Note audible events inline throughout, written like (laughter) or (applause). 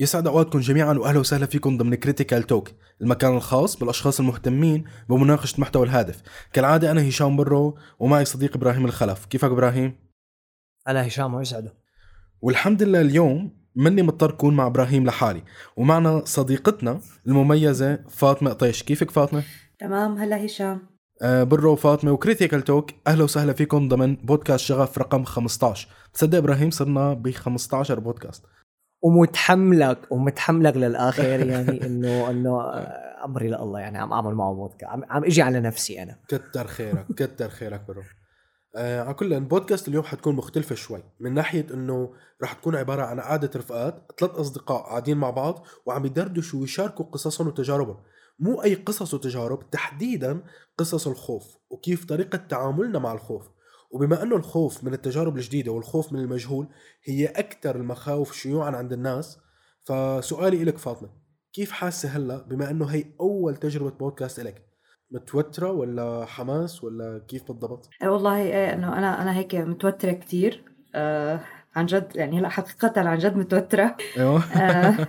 يسعد أوقاتكم جميعا واهلا وسهلا فيكم ضمن Critical Talk، المكان الخاص بالأشخاص المهتمين بمناقشة محتوى الهادف. كالعادة أنا هشام برو ومعي صديق إبراهيم الخلف، كيفك إبراهيم؟ هلا هشام ويسعده. والحمد لله اليوم مني مضطر كون مع إبراهيم لحالي، ومعنا صديقتنا المميزة فاطمة قطيش، كيفك فاطمة؟ تمام. هلا هشام. برو وفاطمه و Critical Talk أهلا وسهلا فيكم ضمن بودكاست شغف رقم 15 تصدق إبراهيم صرنا ب 15 بودكاست. ومتحملك ومتحملك للآخر (laughs) يعني انه إنه آه، أمري لله. يعني عم أعمل معه بودكاست عم, عم إجي على نفسي أنا. كتر خيرك كتر خيرك برو آه على كل البودكاست اليوم حتكون مختلفة شوي. من ناحية إنه رح تكون عبارة عن قعدة رفقات ثلاث أصدقاء قاعدين مع بعض وعم يدردشوا ويشاركوا قصصهم وتجاربهم. مو أي قصص وتجارب تحديدا قصص الخوف وكيف طريقة تعاملنا مع الخوف. وبما أنه الخوف من التجارب الجديدة والخوف من المجهول هي أكثر المخاوف شيوعا عند الناس. فسؤالي لك فاطمة كيف حاسة هلأ بما أنه هي أول تجربة بودكاست لك متوترة ولا حماس ولا كيف بالضبط؟ آه، والله إيه إنه أنا أنا هيك متوترة كثير آه عن جد يعني هلأ حقيقة عن جد متوترة. أيوه. آه. (laughs)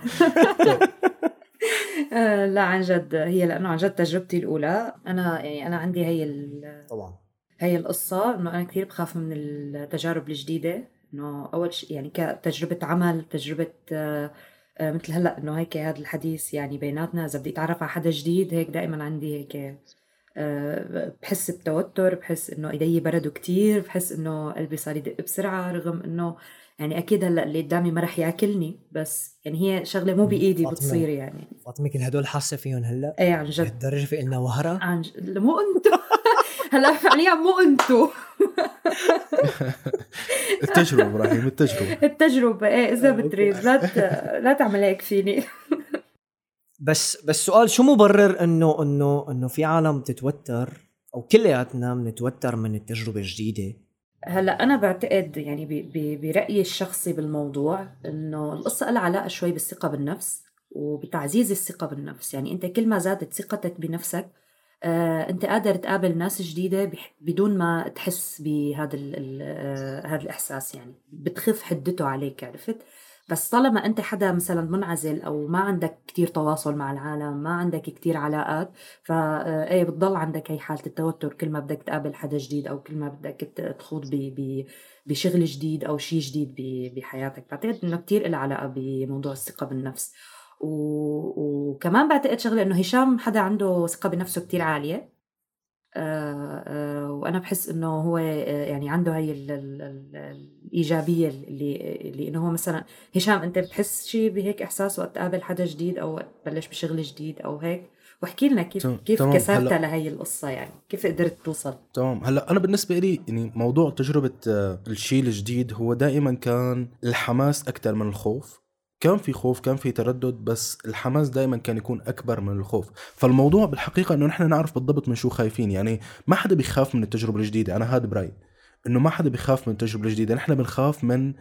آه، لا عن جد هي لأنه عن جد تجربتي الأولى. أنا يعني أنا عندي هي ال- طبعا. هي القصة إنه أنا كثير بخاف من التجارب الجديدة إنه أول شيء يعني كتجربة عمل تجربة آه، مثل هلأ إنه هيك هذا الحديث يعني بيناتنا إذا بدي أتعرف على حدا جديد هيك دائما عندي هيك آه، بحس بتوتر بحس إنه إيدي بردوا كتير بحس إنه قلبي صار يدق بسرعة رغم إنه يعني أكيد هلأ اللي قدامي ما رح يأكلني بس يعني هي شغلة مو بإيدي. بتصير يعني. فاطمة كل هدول حاسة فيهم هلأ؟ إيه عن جد. لهالدرجه في لنا وهرة؟ عن جد. مو أنتو. (laughs) هلا فعليا مو انتو. (laughs) التجربة إبراهيم التجربة. التجربة إيه إذا آه،. بتريد. لا ت... لا تعمل هيك فيني. (laughs) بس بس سؤال شو مبرر إنه إنه إنه في عالم تتوتر أو كلياتنا بنتوتر من التجربة الجديدة؟ هلا أنا بعتقد يعني ب... ب... برأيي الشخصي بالموضوع إنه القصة لها علاقة شوي بالثقة بالنفس وبتعزيز الثقة بالنفس. يعني أنت كل ما زادت ثقتك بنفسك انت قادر تقابل ناس جديدة. بدون ما تحس بهذا. آه، هذا الإحساس يعني بتخف حدته عليك عرفت بس طالما انت حدا مثلا منعزل أو ما عندك كتير تواصل مع العالم ما عندك كتير علاقات فا إيه بتضل عندك هي حالة التوتر كل ما بدك تقابل حدا جديد أو كل ما بدك تخوض بشغل جديد أو شيء جديد بحياتك بعتقد إنه كتير لها علاقة بموضوع الثقة بالنفس و... وكمان بعتقد شغلة إنه هشام حدا عنده ثقة بنفسه كتير عالية. آه، آه، وأنا بحس إنه هو آه، يعني عنده هي ال- ال- ال- الإيجابية اللي اللي إنه هو مثلا هشام أنت بتحس شيء بهيك إحساس وقت تقابل حدا جديد أو وقت تبلش بشغل جديد أو هيك؟ واحكي لنا كيف تمام- كيف تمام، كسرتها هلأ- لهي القصة يعني؟ كيف قدرت توصل؟ تمام. هلأ أنا بالنسبة لي يعني موضوع تجربة آه، الشيء الجديد هو دائما كان الحماس أكثر من الخوف. كان في خوف كان في تردد بس الحماس دائما كان يكون أكبر من الخوف. فالموضوع بالحقيقة إنه نحن نعرف بالضبط من شو خايفين. يعني ما حدا بيخاف من التجربة الجديدة. أنا هذا برأيي. إنه ما حدا بيخاف من التجربة الجديدة. نحن بنخاف من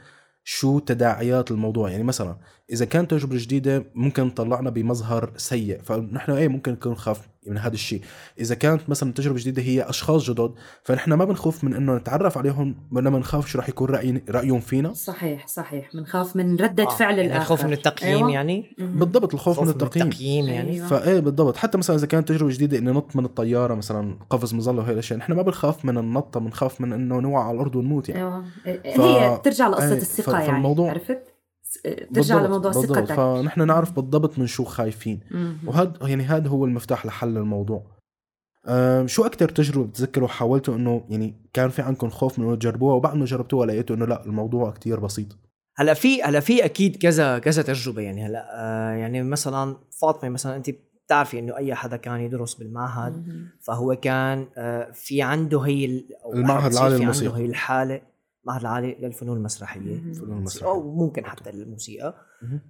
شو تداعيات الموضوع. يعني مثلا إذا كانت تجربة جديدة ممكن تطلعنا بمظهر سيء. فنحن إيه ممكن نكون نخاف من هذا الشيء. إذا كانت مثلا تجربة جديدة هي أشخاص جدد فنحن ما بنخوف من إنه نتعرف عليهم وانما بنخاف شو راح يكون راي رأيهم فينا. صحيح صحيح. بنخاف من ردة آه، فعل يعني الآخر. الخوف من التقييم أيوة. يعني. بالضبط الخوف من التقييم. التقييم يعني. أيوة. فايه بالضبط. حتى مثلا إذا كانت تجربة جديدة اني نط من الطيارة مثلا قفز مظلة وهي الأشياء نحن ما بنخاف من النطة بنخاف من إنه نوقع على الأرض ونموت يعني. أيوه. ف- هي بترجع لقصة إيه، الثقة ف- يعني فالموضوع- عرفت؟ بالضبط- لموضوع بالضبط. ثقتك فنحن نعرف بالضبط من شو خايفين. وهذا يعني هذا هو المفتاح لحل الموضوع شو أكثر تجربة بتذكروا حاولتوا إنه يعني كان في عندكم خوف من إنه تجربوها وبعد ما جربتوها لقيتوا إنه لا الموضوع كتير بسيط هلأ في هلأ في أكيد كذا كذا تجربة يعني هلأ آه يعني مثلا فاطمة مثلا انت بتعرفي إنه أي حدا كان يدرس بالمعهد. فهو كان آه في عنده هي المعهد العالي في للموسيقى. عنده هي الحالة المعهد العالي للفنون المسرحية. مهم. فنون المسرح أو ممكن حتى الموسيقى.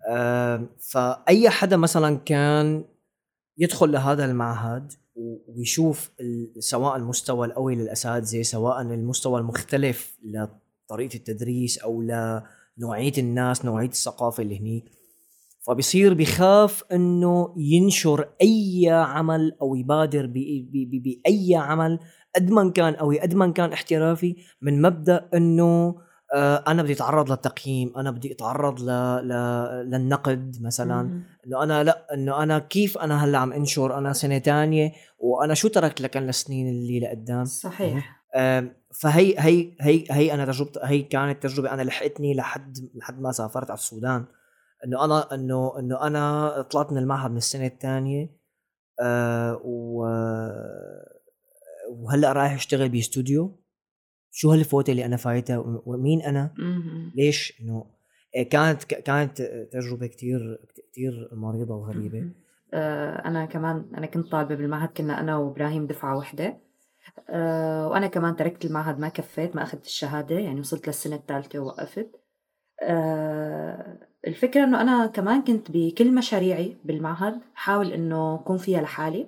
آه فأي حدا مثلا كان يدخل لهذا المعهد ويشوف ال- سواء المستوى القوي للأساتذة سواء المستوى المختلف لطريقة التدريس أو لنوعية الناس نوعية الثقافة اللي هنيك فبصير بخاف إنه ينشر أي عمل أو يبادر بأي عمل قد ما كان قوي قد ما كان احترافي من مبدأ إنه آه، أنا بدي أتعرض للتقييم أنا بدي أتعرض ل... ل... للنقد مثلا. إنه أنا لا إنه أنا كيف أنا هلأ عم انشر؟ أنا سنة تانية وأنا شو تركت لكن السنين اللي لقدام؟ صحيح. فهي هي هي هي أنا تجربه هي كانت تجربة أنا لحقتني لحد لحد ما سافرت على السودان. إنه أنا إنه إنه أنا طلعت من المعهد من السنة الثانية آه و وهلأ رايح أشتغل باستوديو شو هالفوته اللي أنا فايتها؟ ومين أنا. ليش؟ إنه إيه، كانت كانت تجربة كتير كتير مريضة وغريبة. آه، أنا كمان أنا كنت طالبة بالمعهد كنا أنا وإبراهيم دفعة واحدة آه، وأنا كمان تركت المعهد ما كفيت ما أخذت الشهادة يعني وصلت للسنة الثالثة ووقفت. آه، الفكرة إنه أنا كمان كنت بكل مشاريعي بالمعهد حاول إنه أكون فيها لحالي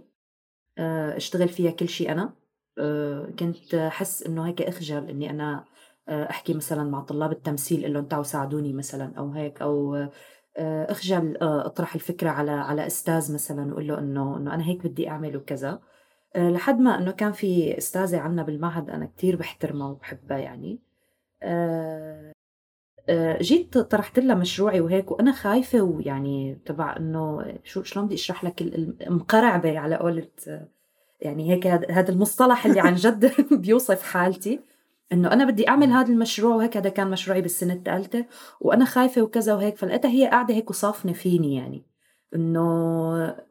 آه، أشتغل فيها كل شيء أنا. آه، كنت أحس إنه هيك أخجل إني أنا آه، أحكي مثلا مع طلاب التمثيل لهم تعوا ساعدوني مثلا أو هيك أو اخجل آه، أطرح الفكرة على على أستاذ مثلا وأقول له إنه إنه أنا هيك بدي أعمل وكذا. لحد ما إنه كان في أستاذة عنا بالمعهد أنا كتير بحترمها وبحبها يعني. جيت طرحت لها مشروعي وهيك وأنا خايفة ويعني تبع إنه شو شلون بدي أشرح لك مقرعبة على قولة آه، يعني هيك هذا المصطلح اللي عن جد (laughs) بيوصف حالتي. إنه أنا بدي أعمل هذا المشروع وهيك هذا كان مشروعي بالسنة الثالثة وأنا خايفة وكذا وهيك. فلقيتها هي قاعدة هيك وصافنة فيني يعني. إنه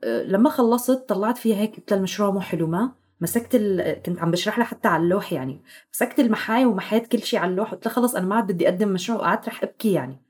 آه، لما خلصت طلعت فيها هيك قلت المشروع مو حلو ما. مسكت ال... كنت عم بشرح لها حتى على اللوح يعني. مسكت المحاي ومحيت كل شيء على اللوح قلت لها خلص أنا ما عاد بدي أقدم مشروع وقعدت رح أبكي يعني.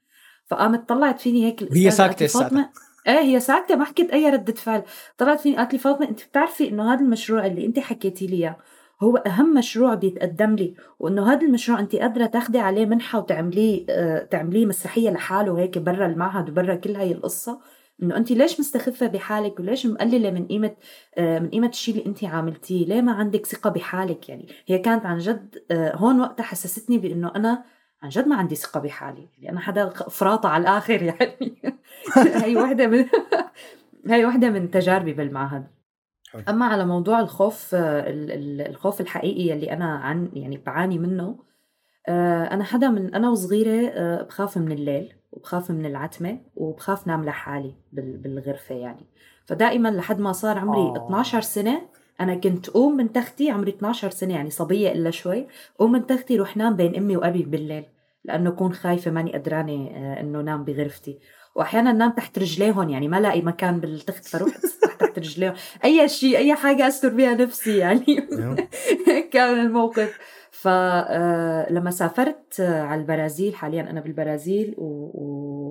فقامت طلعت فيني هيك لي ساكتة فاطمة إيه هي ساكتة ما حكيت أي ردة فعل. طلعت فيني قالت لي فاطمة أنت بتعرفي إنه هذا المشروع اللي أنت حكيتي لي إياه هو أهم مشروع بيتقدم لي وإنه هذا المشروع أنت قادرة تاخدي عليه منحة وتعمليه آه، تعمليه مسرحية لحاله هيك برا المعهد وبرا كل هاي القصة إنه انت ليش مستخفة بحالك وليش مقللة من قيمة آه، من قيمة الشيء اللي انت عاملتيه؟ ليه ما عندك ثقة بحالك؟ يعني هي كانت عن جد آه، هون وقتها حسستني بإنه أنا عن جد ما عندي ثقة بحالي. يعني أنا حدا فراطة على الآخر (laughs) يعني. (laughs) هي وحدة من (laughs) هي وحدة من تجاربي بالمعهد. أما على موضوع الخوف آه، ال- ال- الخوف الحقيقي اللي أنا عن يعني بعاني منه أنا حدا من أنا وصغيرة آه، بخاف من الليل وبخاف من العتمة وبخاف نام لحالي بال- بالغرفة يعني. فدائما لحد ما صار عمري آه. 12 سنة أنا كنت قوم من تختي عمري 12 سنة يعني صبية إلا شوي قوم من تختي روح نام بين أمي وأبي بالليل لأنه كون خايفة ماني قدرانة آه، إنه نام بغرفتي. واحيانا نام تحت رجليهم يعني ما لاقي مكان بالتخت فروح تحت رجليهم أي شيء أي حاجة أستر بها نفسي يعني. هيك (laughs) كان الموقف. فلما سافرت آه، على البرازيل حاليا أنا بالبرازيل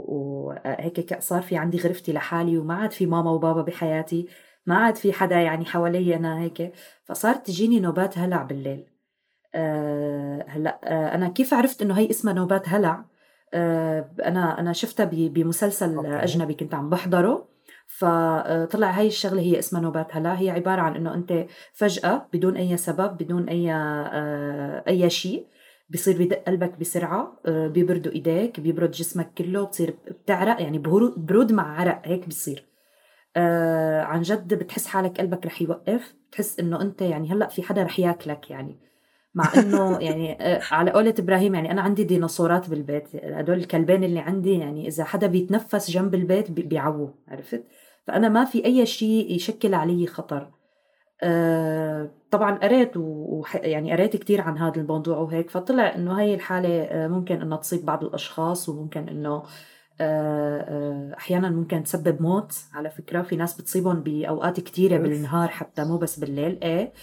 وهيك صار في عندي غرفتي لحالي وما عاد في ماما وبابا بحياتي ما عاد في حدا يعني حوالي أنا هيك. فصارت تجيني نوبات هلع بالليل. آه، هلأ آه، أنا كيف عرفت إنه هي اسمها نوبات هلع؟ آه، أنا أنا شفتها بمسلسل. أجنبي كنت عم بحضره. فطلع هاي الشغلة هي اسمها نوبات هلع هي عبارة عن إنه أنت فجأة بدون أي سبب بدون أي آه، أي شيء بصير بدق قلبك بسرعة آه، بيبردوا إيديك بيبرد جسمك كله بتصير بتعرق يعني برو- برود مع عرق هيك بصير. آه عن جد بتحس حالك قلبك رح يوقف بتحس إنه أنت يعني هلأ في حدا رح ياكلك يعني. مع إنه يعني على قولة إبراهيم يعني أنا عندي ديناصورات بالبيت هدول الكلبين اللي عندي يعني إذا حدا بيتنفس جنب البيت بي- بيعووا عرفت؟ فأنا ما في أي شيء يشكل علي خطر. آه طبعا قريت و يعني قريت كتير عن هذا الموضوع وهيك فطلع إنه هاي الحالة آه ممكن انها تصيب بعض الأشخاص وممكن إنه آه، أحيانا ممكن تسبب موت. على فكرة في ناس بتصيبهم بأوقات كتيرة أوف. بالنهار حتى مو بس بالليل إيه؟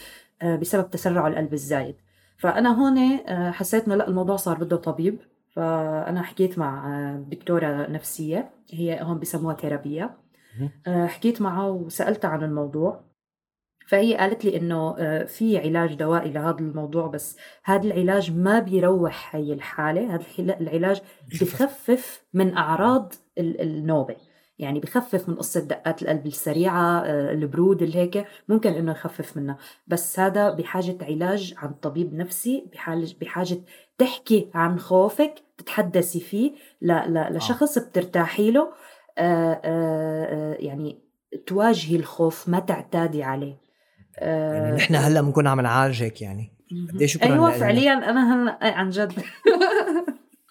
بسبب تسرع القلب الزايد. فأنا هون حسيت إنه لا الموضوع صار بده طبيب. فأنا حكيت مع دكتورة نفسية هي هون بسموها ثيرابيه حكيت معها وسالتها عن الموضوع. فهي قالت لي إنه آه، في علاج دوائي لهذا الموضوع بس هذا العلاج ما بيروح هي الحالة. هذا العلاج بخفف من أعراض ال- النوبة. يعني بخفف من قصة دقات القلب السريعة آه، البرود اللي هيك ممكن إنه يخفف منها. بس هذا بحاجة علاج عن طبيب نفسي بحاجه بحاجة تحكي عن خوفك تتحدثي فيه لشخص بترتاحي له. آه، آه، آه، يعني تواجهي الخوف ما تعتادي عليه آه، يعني نحن هلأ بنكون عم نعالجك يعني مهم. قد إيه شكراً أيوه. فعليا أنا هلأ إيه، عن جد (laughs)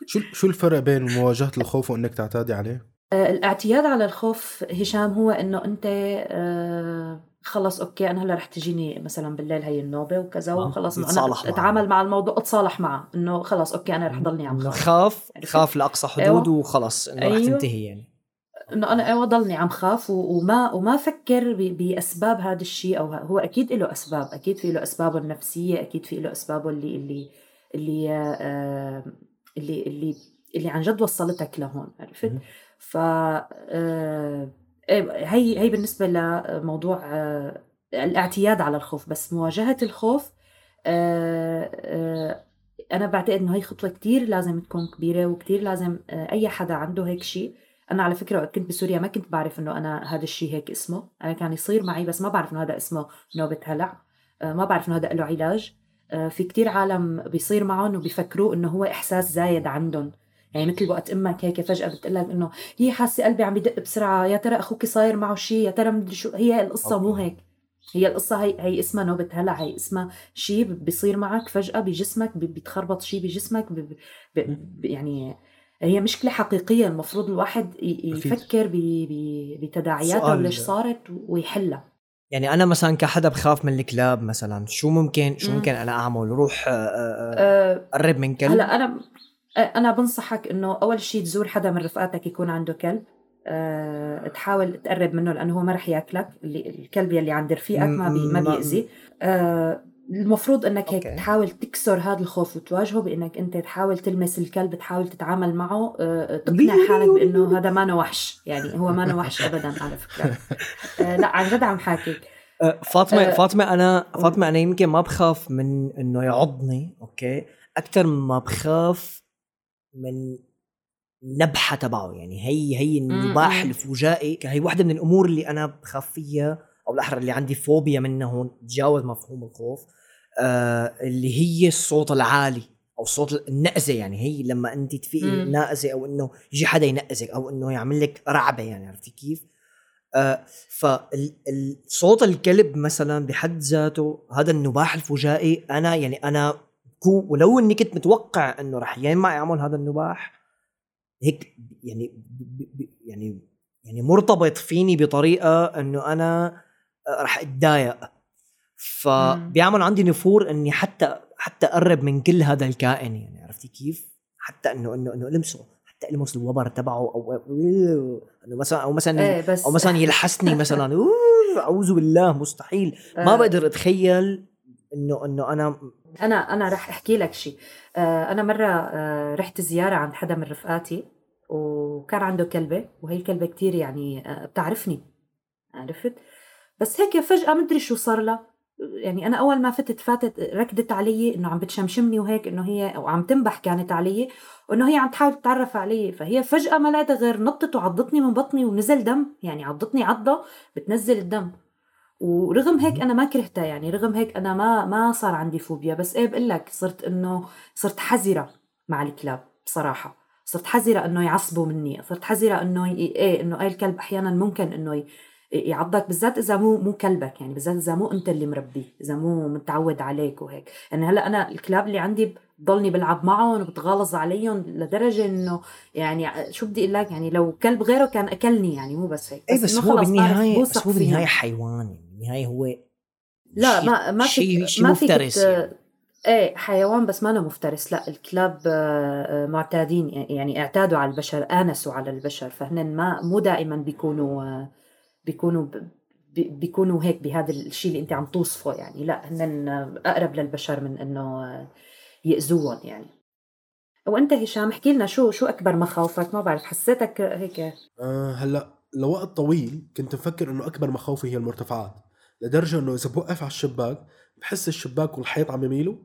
شو شو الفرق بين مواجهة الخوف وإنك تعتادي عليه؟ آه، الاعتياد على الخوف هشام هو إنه أنت آه، خلص okay أنا هلأ رح تجيني مثلا بالليل هي النوبة وكذا آه، وخلص أنا. أتعامل مع الموضوع أتصالح معه إنه خلص okay أنا رح ضلني عم خاف خاف؟ خاف لأقصى حدود أيوة. وخلص إنه رح أيوة. تنتهي يعني إنه أنا أيوه ضلني عم خاف وما وما فكر بأسباب هذا الشيء أو هو أكيد له أسباب أكيد في له أسبابه النفسية أكيد في له أسبابه اللي اللي اللي آه اللي اللي اللي عن جد وصلتك لهون عرفت. ف آه، إيه، هي هي بالنسبة لموضوع آه، الاعتياد على الخوف بس مواجهة الخوف آه، أنا بعتقد إنه هي خطوة كتير لازم تكون كبيرة وكتير لازم أي حدا عنده هيك شيء أنا على فكرة وقت كنت بسوريا ما كنت بعرف إنه أنا هذا الشيء هيك اسمه. أنا كان يصير معي بس ما بعرف إنه هذا اسمه نوبة هلع. آه، ما بعرف إنه هذا له علاج. آه، في كتير عالم بيصير معهم وبيفكروه إنه هو إحساس زايد عندهم. يعني مثل وقت أمك هيك فجأة بتقول لك إنه هي حاسة قلبي عم بدق بسرعة. يا ترى أخوك صاير معه شيء؟ يا ترى مدري شو؟ هي القصة مو. هيك. هي القصة هي هي اسمها نوبة هلع. هي اسمها شيء بيصير معك فجأة بجسمك بي- بيتخربط شيء بجسمك بي بي يعني هي مشكلة حقيقية المفروض الواحد. يفكر بتداعياتها. وليش صارت ويحلها يعني أنا مثلا كحدا بخاف من الكلاب مثلا شو ممكن شو مم. ممكن أنا أعمل روح آه، آه، أه قرب من كلب هلأ أنا آه، أنا بنصحك إنه أول شيء تزور حدا من رفقاتك يكون عنده كلب أه تحاول تقرب منه لأنه هو ما رح ياكلك اللي الكلب يلي عند رفيقك ما بي ما- بيأذي أه المفروض إنك هيك okay. تحاول تكسر هذا الخوف وتواجهه بإنك أنت تحاول تلمس الكلب تحاول تتعامل معه أه تقنع حالك بإنه هذا ما وحش. يعني هو ما وحش ابدا على فكرة. (laughs) أه لا عن جد عم حاكيك. آه، فاطمة آه، فاطمة أنا فاطمة أنا يمكن ما بخاف من إنه يعضني okay? أكثر ما بخاف من النبحة تبعه. يعني هي هي النباح. الفجائي هي واحدة من الأمور اللي أنا بخاف فيها أو بالاحرى اللي عندي فوبيا منها هون تجاوز مفهوم الخوف. آه اللي هي الصوت العالي أو صوت النأزة يعني هي لما أنت تفيقي. نائزه أو إنه يجي حدا ينقزك أو إنه يعمل لك رعبة يعني عرفتي كيف؟ آه فالصوت الكلب مثلا بحد ذاته هذا النباح الفجائي أنا يعني أنا ولو إني كنت متوقع إنه رح ينمع يعمل هذا النباح هيك يعني يعني يعني مرتبط فيني بطريقة إنه أنا آه، رح أتضايق فبيعمل عندي نفور إني حتى حتى أقرب من كل هذا الكائن يعني عرفتي كيف؟ حتى إنه إنه إنه ألمسه حتى المس الوبر تبعه أو انه مثلا أو مثلا إيه بس أو مثلا يلحسني مثلا. (laughs) أعوذ بالله مستحيل. ما آه، بقدر أتخيل إنه إنه أنا أنا أنا رح أحكي لك شيء آه، أنا مرة آه، رحت زيارة عند حدا من رفقاتي وكان عنده كلبة وهي الكلبة كتير يعني بتعرفني عرفت؟ بس هيك فجأة مدري شو صار لها. يعني أنا أول ما فتت فاتت ركضت علي إنه عم بتشمشمني وهيك إنه هي أو عم تنبح كانت علي وإنه هي عم تحاول تتعرف علي. فهي فجأة ما لقيتها غير نطت وعضتني من بطني ونزل دم يعني عضتني عضة بتنزل الدم. ورغم هيك أنا ما كرهتها يعني رغم هيك أنا ما ما صار عندي فوبيا. بس إيه بقول لك صرت إنه صرت حذرة مع الكلاب بصراحة. صرت حذرة إنه يعصبوا مني صرت حذرة إنه إيه إنه إيه الكلب أحيانا ممكن إنه يعضك بالذات إذا مو مو كلبك يعني بالذات إذا مو أنت اللي مربيه إذا مو متعود عليك وهيك يعني هلأ أنا الكلاب اللي عندي بضلني بلعب معهم وبتغالظ عليهم لدرجة إنه يعني شو بدي أقول لك يعني لو كلب غيره كان أكلني يعني مو بس هيك اي بس إنه هو بالنهاية بس هو. بالنهاية حيوان يعني بالنهاية هو لا ما ما شيء شيء مفترس يعني. إيه حيوان بس ما مفترس لا الكلاب آه، آه، معتادين يعني اعتادوا على البشر آنسوا على البشر فهن ما مو دائما بيكونوا آه، بيكونوا بيكونوا هيك بهذا الشيء اللي انت عم توصفه يعني. لا هن أقرب للبشر من إنه يأذوهم يعني. وأنت هشام احكي لنا شو شو أكبر مخاوفك؟ ما بعرف حسيتك هيك؟ آه هلأ لوقت طويل كنت مفكر إنه أكبر مخاوفي هي المرتفعات لدرجة إنه إذا بوقف على الشباك بحس الشباك والحيط عم يميلوا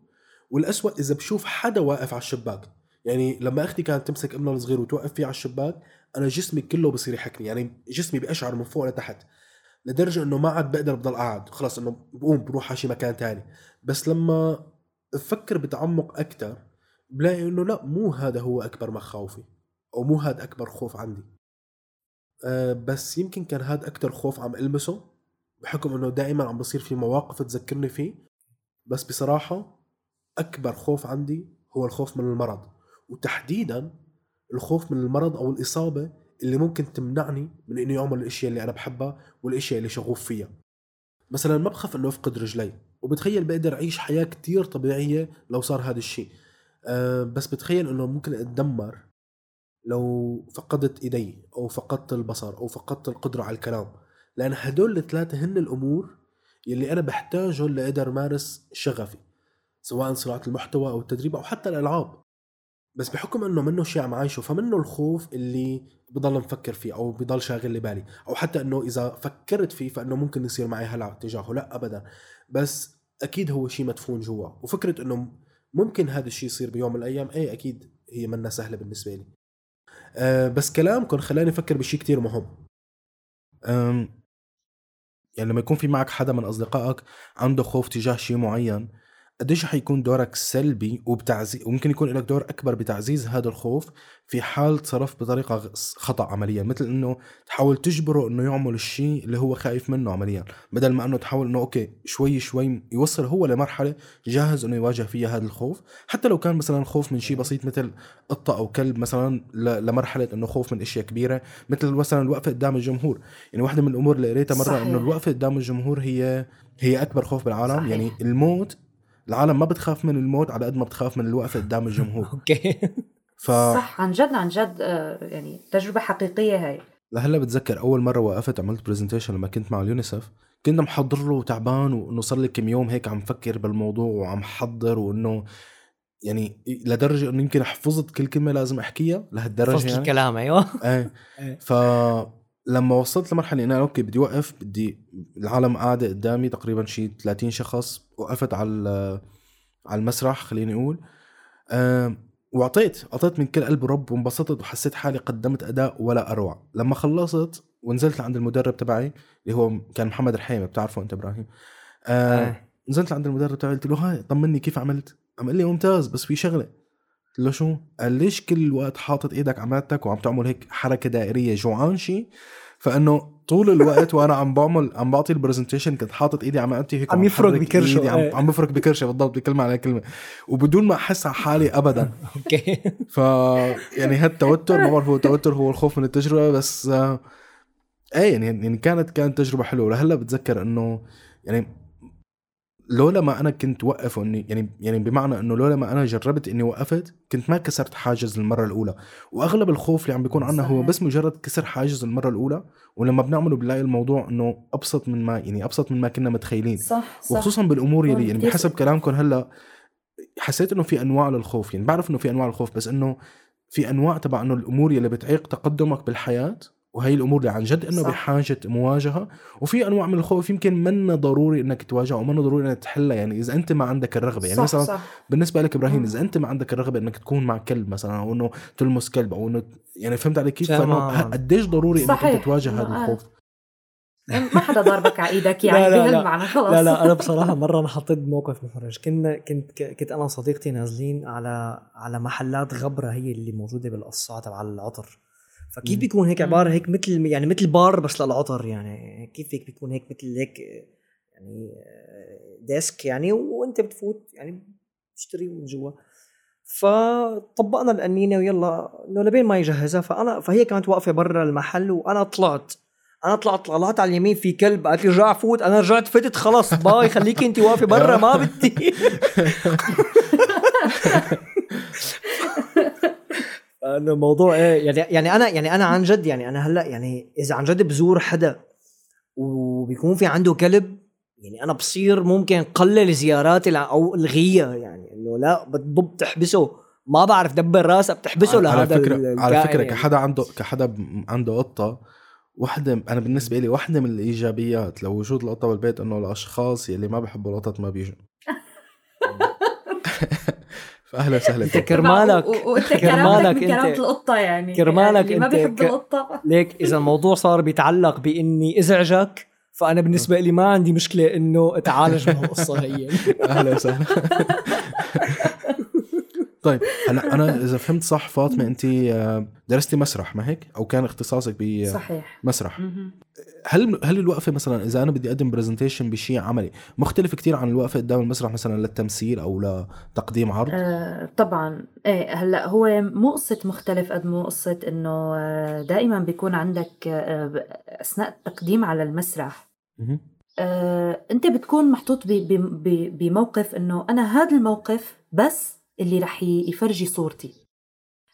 والأسوأ إذا بشوف حدا واقف على الشباك. يعني لما أختي كانت تمسك ابنها الصغير وتوقف فيه على الشباك أنا جسمي كله بصير يحكني يعني جسمي بأشعر من فوق لتحت لدرجة إنه ما عاد بقدر بضل قاعد خلص إنه بقوم بروح على شي مكان تاني. بس لما بفكر بتعمق أكثر بلاقي إنه لا مو هذا هو أكبر مخاوفي أو مو هذا أكبر خوف عندي. أه بس يمكن كان هذا أكثر خوف عم ألمسه بحكم إنه دائما عم بصير في مواقف تذكرني فيه. بس بصراحة أكبر خوف عندي هو الخوف من المرض. وتحديدا الخوف من المرض أو الإصابة اللي ممكن تمنعني من إني أعمل الأشياء اللي أنا بحبها والأشياء اللي شغوف فيها. مثلا ما بخاف إنه أفقد رجلي وبتخيل بقدر أعيش حياة كتير طبيعية لو صار هذا الشيء. أه بس بتخيل إنه ممكن أتدمر لو فقدت إيدي أو فقدت البصر أو فقدت القدرة على الكلام. لأن هدول الثلاثة هن الأمور يلي أنا بحتاجهم لأقدر مارس شغفي سواء صناعة المحتوى أو التدريب أو حتى الألعاب. بس بحكم إنه منه شيء عم عايشه فمنه الخوف اللي بضل مفكر فيه أو بضل شاغل لي بالي. أو حتى إنه إذا فكرت فيه فإنه ممكن يصير معي هلع تجاهه. لا ابدا. بس أكيد هو شيء مدفون جوا. وفكرة إنه ممكن هذا الشيء يصير بيوم من الأيام إيه أكيد هي منا سهلة بالنسبة لي. أه بس كلامكم خلاني أفكر بشيء كتير مهم. يعني لما يكون في معك حدا من أصدقائك عنده خوف تجاه شيء معين قديش حيكون دورك سلبي وبتعزيز وممكن يكون لك دور أكبر بتعزيز هذا الخوف في حال تصرف بطريقة خطأ عمليا. مثل إنه تحاول تجبره إنه يعمل الشيء اللي هو خايف منه عمليا. بدل ما إنه تحاول إنه okay شوي شوي يوصل هو لمرحلة جاهز إنه يواجه فيها هذا الخوف. حتى لو كان مثلا خوف من شيء بسيط مثل قطة أو كلب مثلا لمرحلة إنه خوف من أشياء كبيرة. مثل مثلا الوقفة قدام الجمهور. يعني واحدة من الأمور اللي قريتها مرة إنه الوقفة قدام الجمهور هي هي أكبر خوف بالعالم. صحيح. يعني الموت العالم ما بتخاف من الموت على قد ما بتخاف من الوقفة قدام الجمهور. (laughs) okay. ف... صح عن جد عن جد آه، يعني تجربة حقيقية هاي. لهلا بتذكر أول مرة وقفت عملت presentation لما كنت مع اليونيسف. كنت محضر له تعبان وانه صار لي كم يوم هيك عم فكر بالموضوع وعم حضر وإنه يعني لدرجة إنه يمكن حفظت كل كلمة لازم أحكيها لهالدرجة حفظت يعني. الكلام أيوه. إيه, (laughs) إيه. ف لما وصلت لمرحلة إنه okay بدي أوقف بدي العالم قاعدة قدامي تقريبا شي 30 شخص وقفت على على المسرح خليني أقول. أه واعطيت أعطيت من كل قلب ورب وانبسطت وحسيت حالي قدمت أداء ولا أروع. لما خلصت ونزلت عند المدرب تبعي اللي هو كان محمد رحيمه بتعرفه أنت إبراهيم. آه, آه. نزلت عند المدرب تبعي قلت له هاي طمني كيف عملت؟ عم قال لي ممتاز بس في شغلة. قلت له شو؟ قال ليش كل الوقت حاطط إيدك على معدتك وعم تعمل هيك حركة دائرية جوعان شي؟ فإنه طول الوقت وأنا عم بعمل عم بعطي ال presentation كنت حاطط إيدي على هيك عم يفرك بكرشه عم, عم بفرك بكرشة بالضبط بكلمة على كلمة. وبدون ما أحس على حالي ابدا. (laughs) أوكي. ف يعني هالتوتر ما بعرف هو التوتر هو الخوف من التجربة بس آه إيه يعني يعني كانت كانت تجربة حلوة. لهلأ بتذكر إنه يعني لولا ما أنا كنت وقف اني يعني يعني بمعنى إنه لولا ما أنا جربت إني وقفت كنت ما كسرت حاجز المرة الأولى. وأغلب الخوف اللي عم بيكون عنا هو بس مجرد كسر حاجز المرة الأولى ولما بنعمله بنلاقي الموضوع إنه أبسط من ما يعني أبسط من ما كنا متخيلين. صح, صح. وخصوصا بالأمور يلي يعني بحسب كلامكم هلأ حسيت إنه في أنواع للخوف. يعني بعرف إنه في أنواع للخوف بس إنه في أنواع تبع إنه الأمور يلي بتعيق تقدمك بالحياة وهي الأمور اللي عن جد إنه بحاجة مواجهة. وفي أنواع من الخوف يمكن منا ضروري إنك تواجهها ومنا ضروري إنك تحلها. يعني إذا أنت ما عندك الرغبة يعني صح مثلا صح. بالنسبة لك إبراهيم إذا أنت ما عندك الرغبة إنك تكون مع كلب مثلا أو إنه تلمس كلب أو إنه يعني فهمت علي كيف؟ فإنه قديش ضروري إنك أنت تواجه هذا الخوف؟ ما حدا ضاربك على إيدك يعني لا لا. لا. خلص لا لا أنا بصراحة مرة أنا حطيت بموقف محرج كنا كنت كنت أنا وصديقتي نازلين على على محلات غبرة هي اللي موجودة بالقصة تبع العطر. فكيف بيكون هيك عبارة هيك مثل يعني مثل بار بس للعطر يعني؟ كيف هيك بيكون هيك مثل هيك يعني desk يعني؟ وانت بتفوت يعني تشتري من جوا. فطبقنا القنينه ويلا إنه لبين ما يجهزها. فأنا فهي كانت واقفة برا المحل وأنا طلعت. أنا طلعت طلعت على اليمين في كلب. قالت لي رجع فوت أنا رجعت فتت خلص bye خليكي انت واقفة برا ما بدي. (laughs) (laughs) إنه الموضوع إيه يعني يعني أنا يعني أنا عن جد يعني أنا هلأ يعني إذا عن جد بزور حدا وبيكون في عنده كلب يعني أنا بصير ممكن قلل زياراتي أو الغيها يعني إنه لا بتضب تحبسه ما بعرف دبر راسها بتحبسه على لهذا فكرة على فكرة يعني. كحدا عنده كحدا عنده قطة وحدة أنا بالنسبة لي وحدة من الإيجابيات لوجود القطة بالبيت إنه الأشخاص يلي ما بحبوا القطط ما بيجوا (laughs) فاهلا وسهلا أنت كرمالك وأنت كرمالك أنت القطة يعني. كرمالك يعني ما بيحب. القطة. ليك إذا الموضوع صار بيتعلق بإني إزعجك فأنا بالنسبة لي ما عندي مشكلة إنه اتعالج من القصة هي (laughs) أهلا وسهلا. (laughs) طيب (laughs) هلا أنا إذا فهمت صح فاطمة انت آه، درستي مسرح ما هيك؟ أو كان اختصاصك بمسرح. هل هل الوقفة مثلا إذا أنا بدي أقدم برزنتيشن بشيء عملي مختلف كتير عن الوقفة قدام المسرح مثلا للتمثيل أو لتقديم عرض؟ آه طبعا. إيه هلأ هو مو قصه مختلف قد مو قصه إنه آه، دائما بيكون عندك آه، أثناء التقديم على المسرح. آه، أنت بتكون محطوط بموقف إنه أنا هذا الموقف بس اللي رح يفرجي صورتي.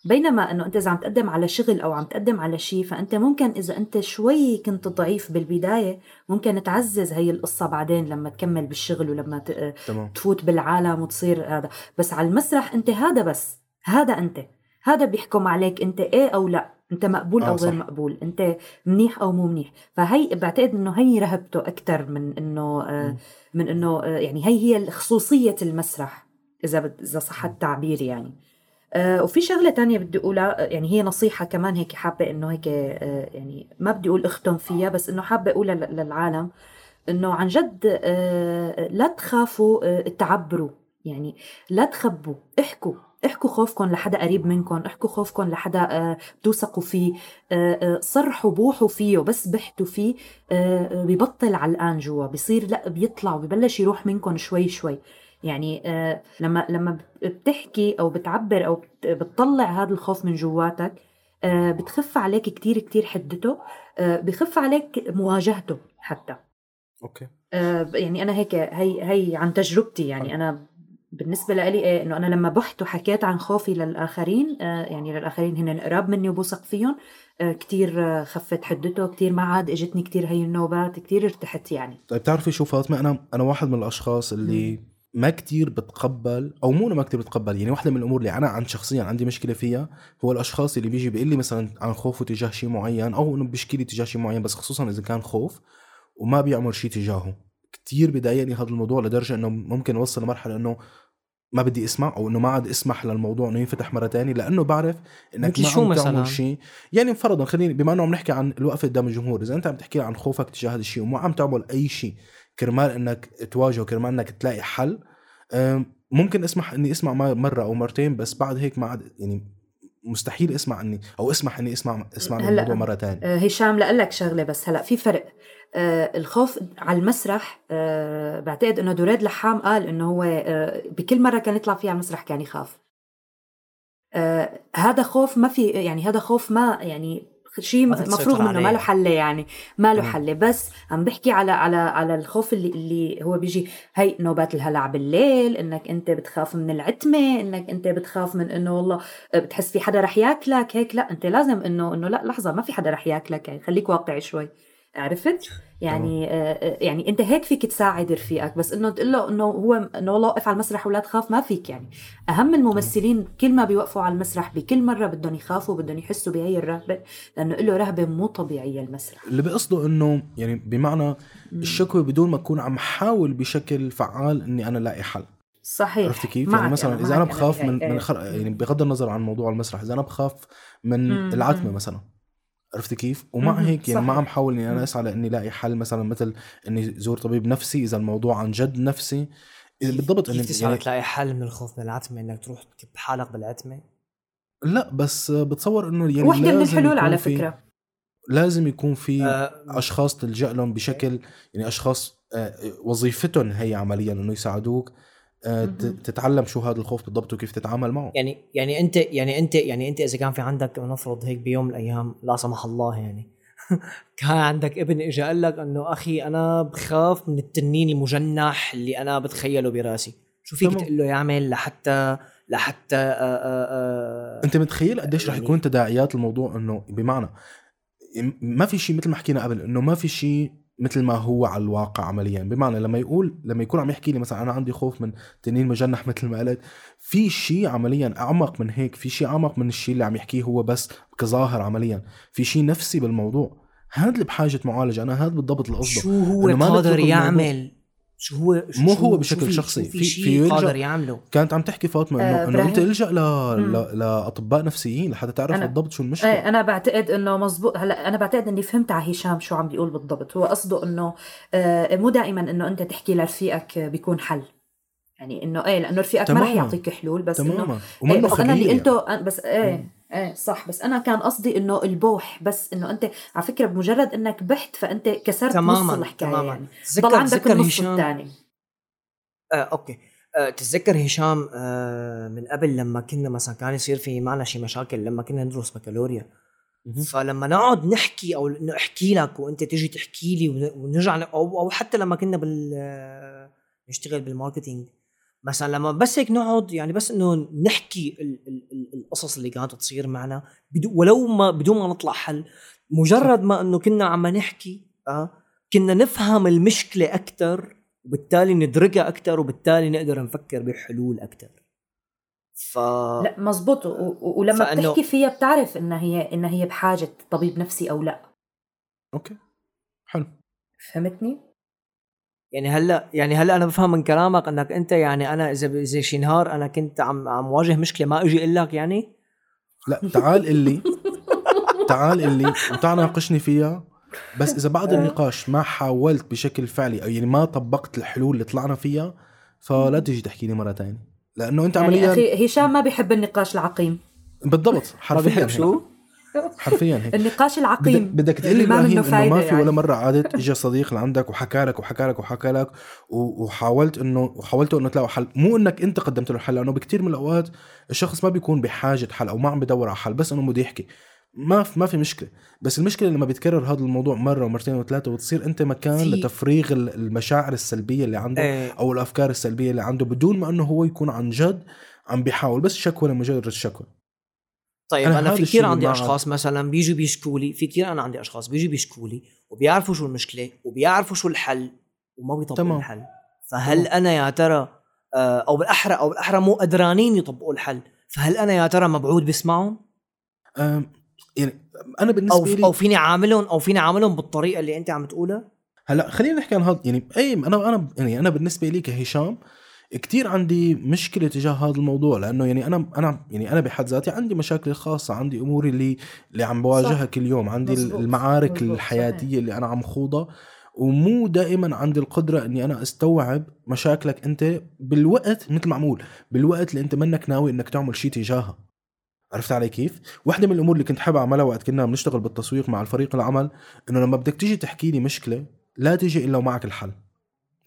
بينما إنه أنت إذا عم تقدم على شغل أو عم تقدم على شيء فأنت ممكن إذا أنت شوي كنت ضعيف بالبداية ممكن تعزز هي القصة بعدين لما تكمل بالشغل ولما تمام. تفوت بالعالم وتصير هذا. بس على المسرح أنت هذا بس هذا أنت. هذا بيحكم عليك أنت إيه أو لا. أنت مقبول آه، أو غير صح. مقبول. أنت منيح أو مو منيح. فهي بعتقد إنه هي رهبته أكثر من إنه آه،. من إنه آه، يعني هي هي خصوصية المسرح. إذا بد- إذا صح التعبير يعني. آه، وفي شغلة تانية بدي أقولها آه، يعني هي نصيحة كمان هيك حابة إنه هيك آه، يعني ما بدي أقول أختم فيها بس إنه حابة أقولها للعالم إنه عن جد آه، لا تخافوا تعبروا. يعني لا تخبوا. احكوا. احكوا خوفكم لحدا قريب منكم. احكوا خوفكم لحدا بتوثقوا فيه. صرحوا بوحوا فيه بس بحتوا فيه. ببطل علقان جوا. بصير لا بيطلع وببلش يروح منكم شوي شوي. يعني آه، لما لما بتحكي أو بتعبر أو بت- بتطلع هذا الخوف من جواتك آه، بتخف عليك كتير كتير حدته آه، بخف عليك مواجهته حتى. أوكي. يعني أنا هيك هي هي عن تجربتي يعني. أنا بالنسبة لي إيه إنه أنا لما بحت وحكيت عن خوفي للآخرين يعني للآخرين هن قراب مني وبوثق فيهم كتير خفت حدته كتير ما عاد إجتني كتير هي النوبات كتير ارتحت يعني. طيب بتعرفي شو فاطمة؟ أنا أنا واحد من الأشخاص اللي ما كتير بتقبل أو مو ما كتير بتقبل يعني واحدة من الأمور اللي أنا عن شخصيا عندي مشكلة فيها هو الأشخاص اللي بيجي بيقول لي مثلا عن خوفه تجاه شيء معين أو إنه بيشكي لي تجاه شيء معين بس خصوصا إذا كان خوف وما بيعمل شيء تجاهه كتير بضايقني هذا الموضوع لدرجة إنه ممكن أوصل لمرحلة إنه ما بدي أسمع أو إنه ما عاد أسمح للموضوع إنه ينفتح مرة تانية لأنه بعرف إنك ما شو عم مثلاً؟ تعمل شيء يعني فرضا خليني بما إنه عم نحكي عن الوقفه قدام الجمهور إذا أنت عم تحكي عن خوفك تجاه هذا الشيء وما عم تعمل أي شيء كرمال إنك تواجهه كرمال إنك تلاقي حل. ممكن أسمح إني أسمع مرة أو مرتين بس بعد هيك ما عاد يعني مستحيل أسمع إني أو أسمح إني اسمع أسمع هلأ- الموضوع مرة ثانية آه، هشام لأقول لك شغلة بس هلأ في فرق. آه، الخوف على المسرح آه، بعتقد إنه دريد لحام قال إنه هو آه، بكل مرة كان يطلع فيها على المسرح كان يخاف. آه، هذا خوف ما في يعني هذا خوف ما يعني شيء مفروغ منه ما. له حل يعني ما له. حل بس عم بحكي على على على الخوف اللي اللي هو بيجي هي نوبات الهلع بالليل إنك أنت بتخاف من العتمة إنك أنت بتخاف من إنه والله بتحس في حدا رح ياكلك هيك لا أنت لازم إنه إنه لا لحظة ما في حدا رح ياكلك يعني خليك واقعي شوي عرفت يعني آه آه، يعني أنت هيك فيك تساعد رفيقك بس إنه تقول له إنه هو إنه والله وقف على المسرح ولا تخاف ما فيك يعني أهم الممثلين كل ما بيوقفوا على المسرح بكل مرة بدهم يخافوا بدهم يحسوا بهي الرهبة لأنه له رهبة مو طبيعية المسرح اللي بقصده إنه يعني بمعنى الشكوى بدون ما أكون عم حاول بشكل فعال إني أنا لاقي حل صحيح عرفت كيف؟ يعني مثلا إذا أنا بخاف بهي. من إيه. من خر... يعني بغض النظر عن موضوع المسرح إذا أنا بخاف من العتمة. مثلا عرفت كيف؟ ومع هيك يعني ما. عم حاول إني. أنا أسعى لإني لاقي حل مثلا مثل إني زور طبيب نفسي إذا الموضوع عن جد نفسي إذا بالضبط إني تسعى يعني تلاقي حل من الخوف من العتمة إنك تروح تكب حالك بالعتمة لا بس بتصور إنه يعني وحدة من الحلول على فكرة لازم يكون في آه، أشخاص تلجأ لهم بشكل يعني أشخاص آه، وظيفتهم هي عمليا إنه يساعدوك. تتعلم شو هذا الخوف بالضبط وكيف تتعامل معه. يعني يعني أنت يعني أنت يعني أنت إذا كان في عندك نفرض هيك بيوم من الأيام لا سمح الله يعني (laughs) كان عندك ابن اجى قال لك إنه أخي أنا بخاف من التنين المجنح اللي أنا بتخيله براسي. شو فيك تمام. تقول له يعمل لحتى لحتى آآ آآ أنت متخيل قديش رح يعني- يكون تداعيات الموضوع إنه بمعنى ما في شيء مثل ما حكينا قبل إنه ما في شيء مثل ما هو على الواقع عمليا. بمعنى لما يقول لما يكون عم يحكي لي مثلا أنا عندي خوف من تنين مجنح مثل ما قلت في شيء عمليا أعمق من هيك في شيء أعمق من الشيء اللي عم يحكيه هو بس كظاهر عمليا. في شيء نفسي بالموضوع. هذا اللي بحاجة معالجة. أنا هذا بالضبط القصد شو هو قادر. يعمل؟ شو هو شو مو هو بشكل شخصي. في- في في شيء يلجأ- قادر يعمله كانت عم تحكي فاطمة انه آه، إنه انت. إلجأ ل... مم. ل... لأطباء نفسيين لحتى تعرف أنا- بالضبط شو المشكلة إيه أنا بعتقد إنه مزبوط هلا أنا بعتقد إني فهمت على هشام شو عم بيقول بالضبط هو قصده إنه آه، مو دائما إنه أنت تحكي لرفيقك بيكون حل يعني إنه إيه لأنه رفيقك ما رح تماماً. يعطيك حلول بس إنه تماما إيه ومنه أنا اللي يعني. بس إيه مم. إيه صح بس أنا كان قصدي إنه البوح بس إنه أنت على فكرة بمجرد إنك بحت فأنت كسرت نص تماما الحكاية تماما يعني ضل تذكر عندك تذكر النص هشام الثاني آه okay آه تتذكر هشام آه من قبل لما كنا مثلا كان يصير في معنا شي مشاكل لما كنا ندرس بكالوريا. فلما نقعد نحكي أو إنه أحكي لك وأنت تيجي تحكي لي ون- ونرجع أو حتى لما كنا بال آه، نشتغل بال marketing مثلا لما بس هيك نقعد يعني بس إنه نحكي ال- ال- ال- القصص اللي كانت تصير معنا بدو ولو ما بدون ما نطلع حل مجرد ما إنه كنا عم نحكي آه كنا نفهم المشكلة أكثر وبالتالي ندركها أكثر وبالتالي نقدر نفكر بحلول أكثر ف لا مزبوط. و- و- ولما فإنه- بتحكي فيها بتعرف إنها هي إنها هي بحاجة طبيب نفسي أو لا. أوكي. حلو. فهمتني؟ يعني هلا يعني هلا أنا بفهم من كلامك إنك أنت يعني أنا إذا إذا شي نهار أنا كنت عم عم واجه مشكلة ما إجي إقول لك يعني؟ لا تعال اللي تعال اللي وتعال ناقشني فيها. بس إذا بعد النقاش ما حاولت بشكل فعلي أو يعني ما طبقت الحلول اللي طلعنا فيها فلا تيجي تحكي لي مرة ثانية لأنه أنت يعني عمليا أخي هشام ما بيحب النقاش العقيم. بالضبط حرفيا. شو؟ حرفيا هيك. النقاش العقيم. بدك تقول لي اللي ما إبراهيم إنه ما في يعني. ولا مرة عادت اجى صديق لعندك وحكى لك وحكى لك وحكى لك وحاولت انه وحاولتوا إنه تلاقوا حل. مو إنك أنت قدمت له الحل لأنه بكثير من الأوقات الشخص ما بيكون بحاجة حل أو ما عم بدور على حل بس إنه بده يحكي. ما في ما في مشكلة. بس المشكلة لما بيتكرر هذا الموضوع مرة ومرتين وثلاثة وتصير أنت مكان في- لتفريغ ال- المشاعر السلبية اللي عنده إيه. أو الأفكار السلبية اللي عنده بدون ما إنه هو يكون عن جد عم بيحاول. بس شكوى لمجرد الشكوى طيب أنا أنا, هذا في كثير عندي أشخاص مثلا بيجوا بيشكوا لي في كثير أنا عندي أشخاص بيجوا بيشكوا لي وبيعرفوا شو المشكلة وبيعرفوا شو الحل وما بيطبقوا تمام. الحل. فهل أنا يا ترى آه، أو بالأحرى أو بالأحرى مو قدرانين يطبقوا الحل فهل أنا يا ترى مبعوث بسمعهم؟ يعني أنا بالنسبة لي أو فيني عاملهم أو فيني عاملهم بالطريقة اللي أنت عم تقولها؟ هلأ خلينا نحكي عن هذا يعني أي أنا أنا يعني أنا بالنسبة لي كهشام كتير عندي مشكلة تجاه هذا الموضوع لأنه يعني أنا أنا يعني أنا بحد ذاتي عندي مشاكل خاصة عندي أموري اللي اللي عم بواجهها. كل يوم عندي مزبوط. المعارك مزبوط. الحياتية صحيح. اللي أنا عم خوضها ومو دائما عندي القدرة إني أنا أستوعب مشاكلك أنت بالوقت مثل معمول بالوقت اللي أنت منك ناوي إنك تعمل شيء تجاهها عرفت علي كيف؟ واحدة من الأمور اللي كنت حابب أعملها وقت كنا بنشتغل بالتسويق مع الفريق العمل إنه لما بدك تيجي تحكي لي مشكلة لا تيجي إلا ومعك الحل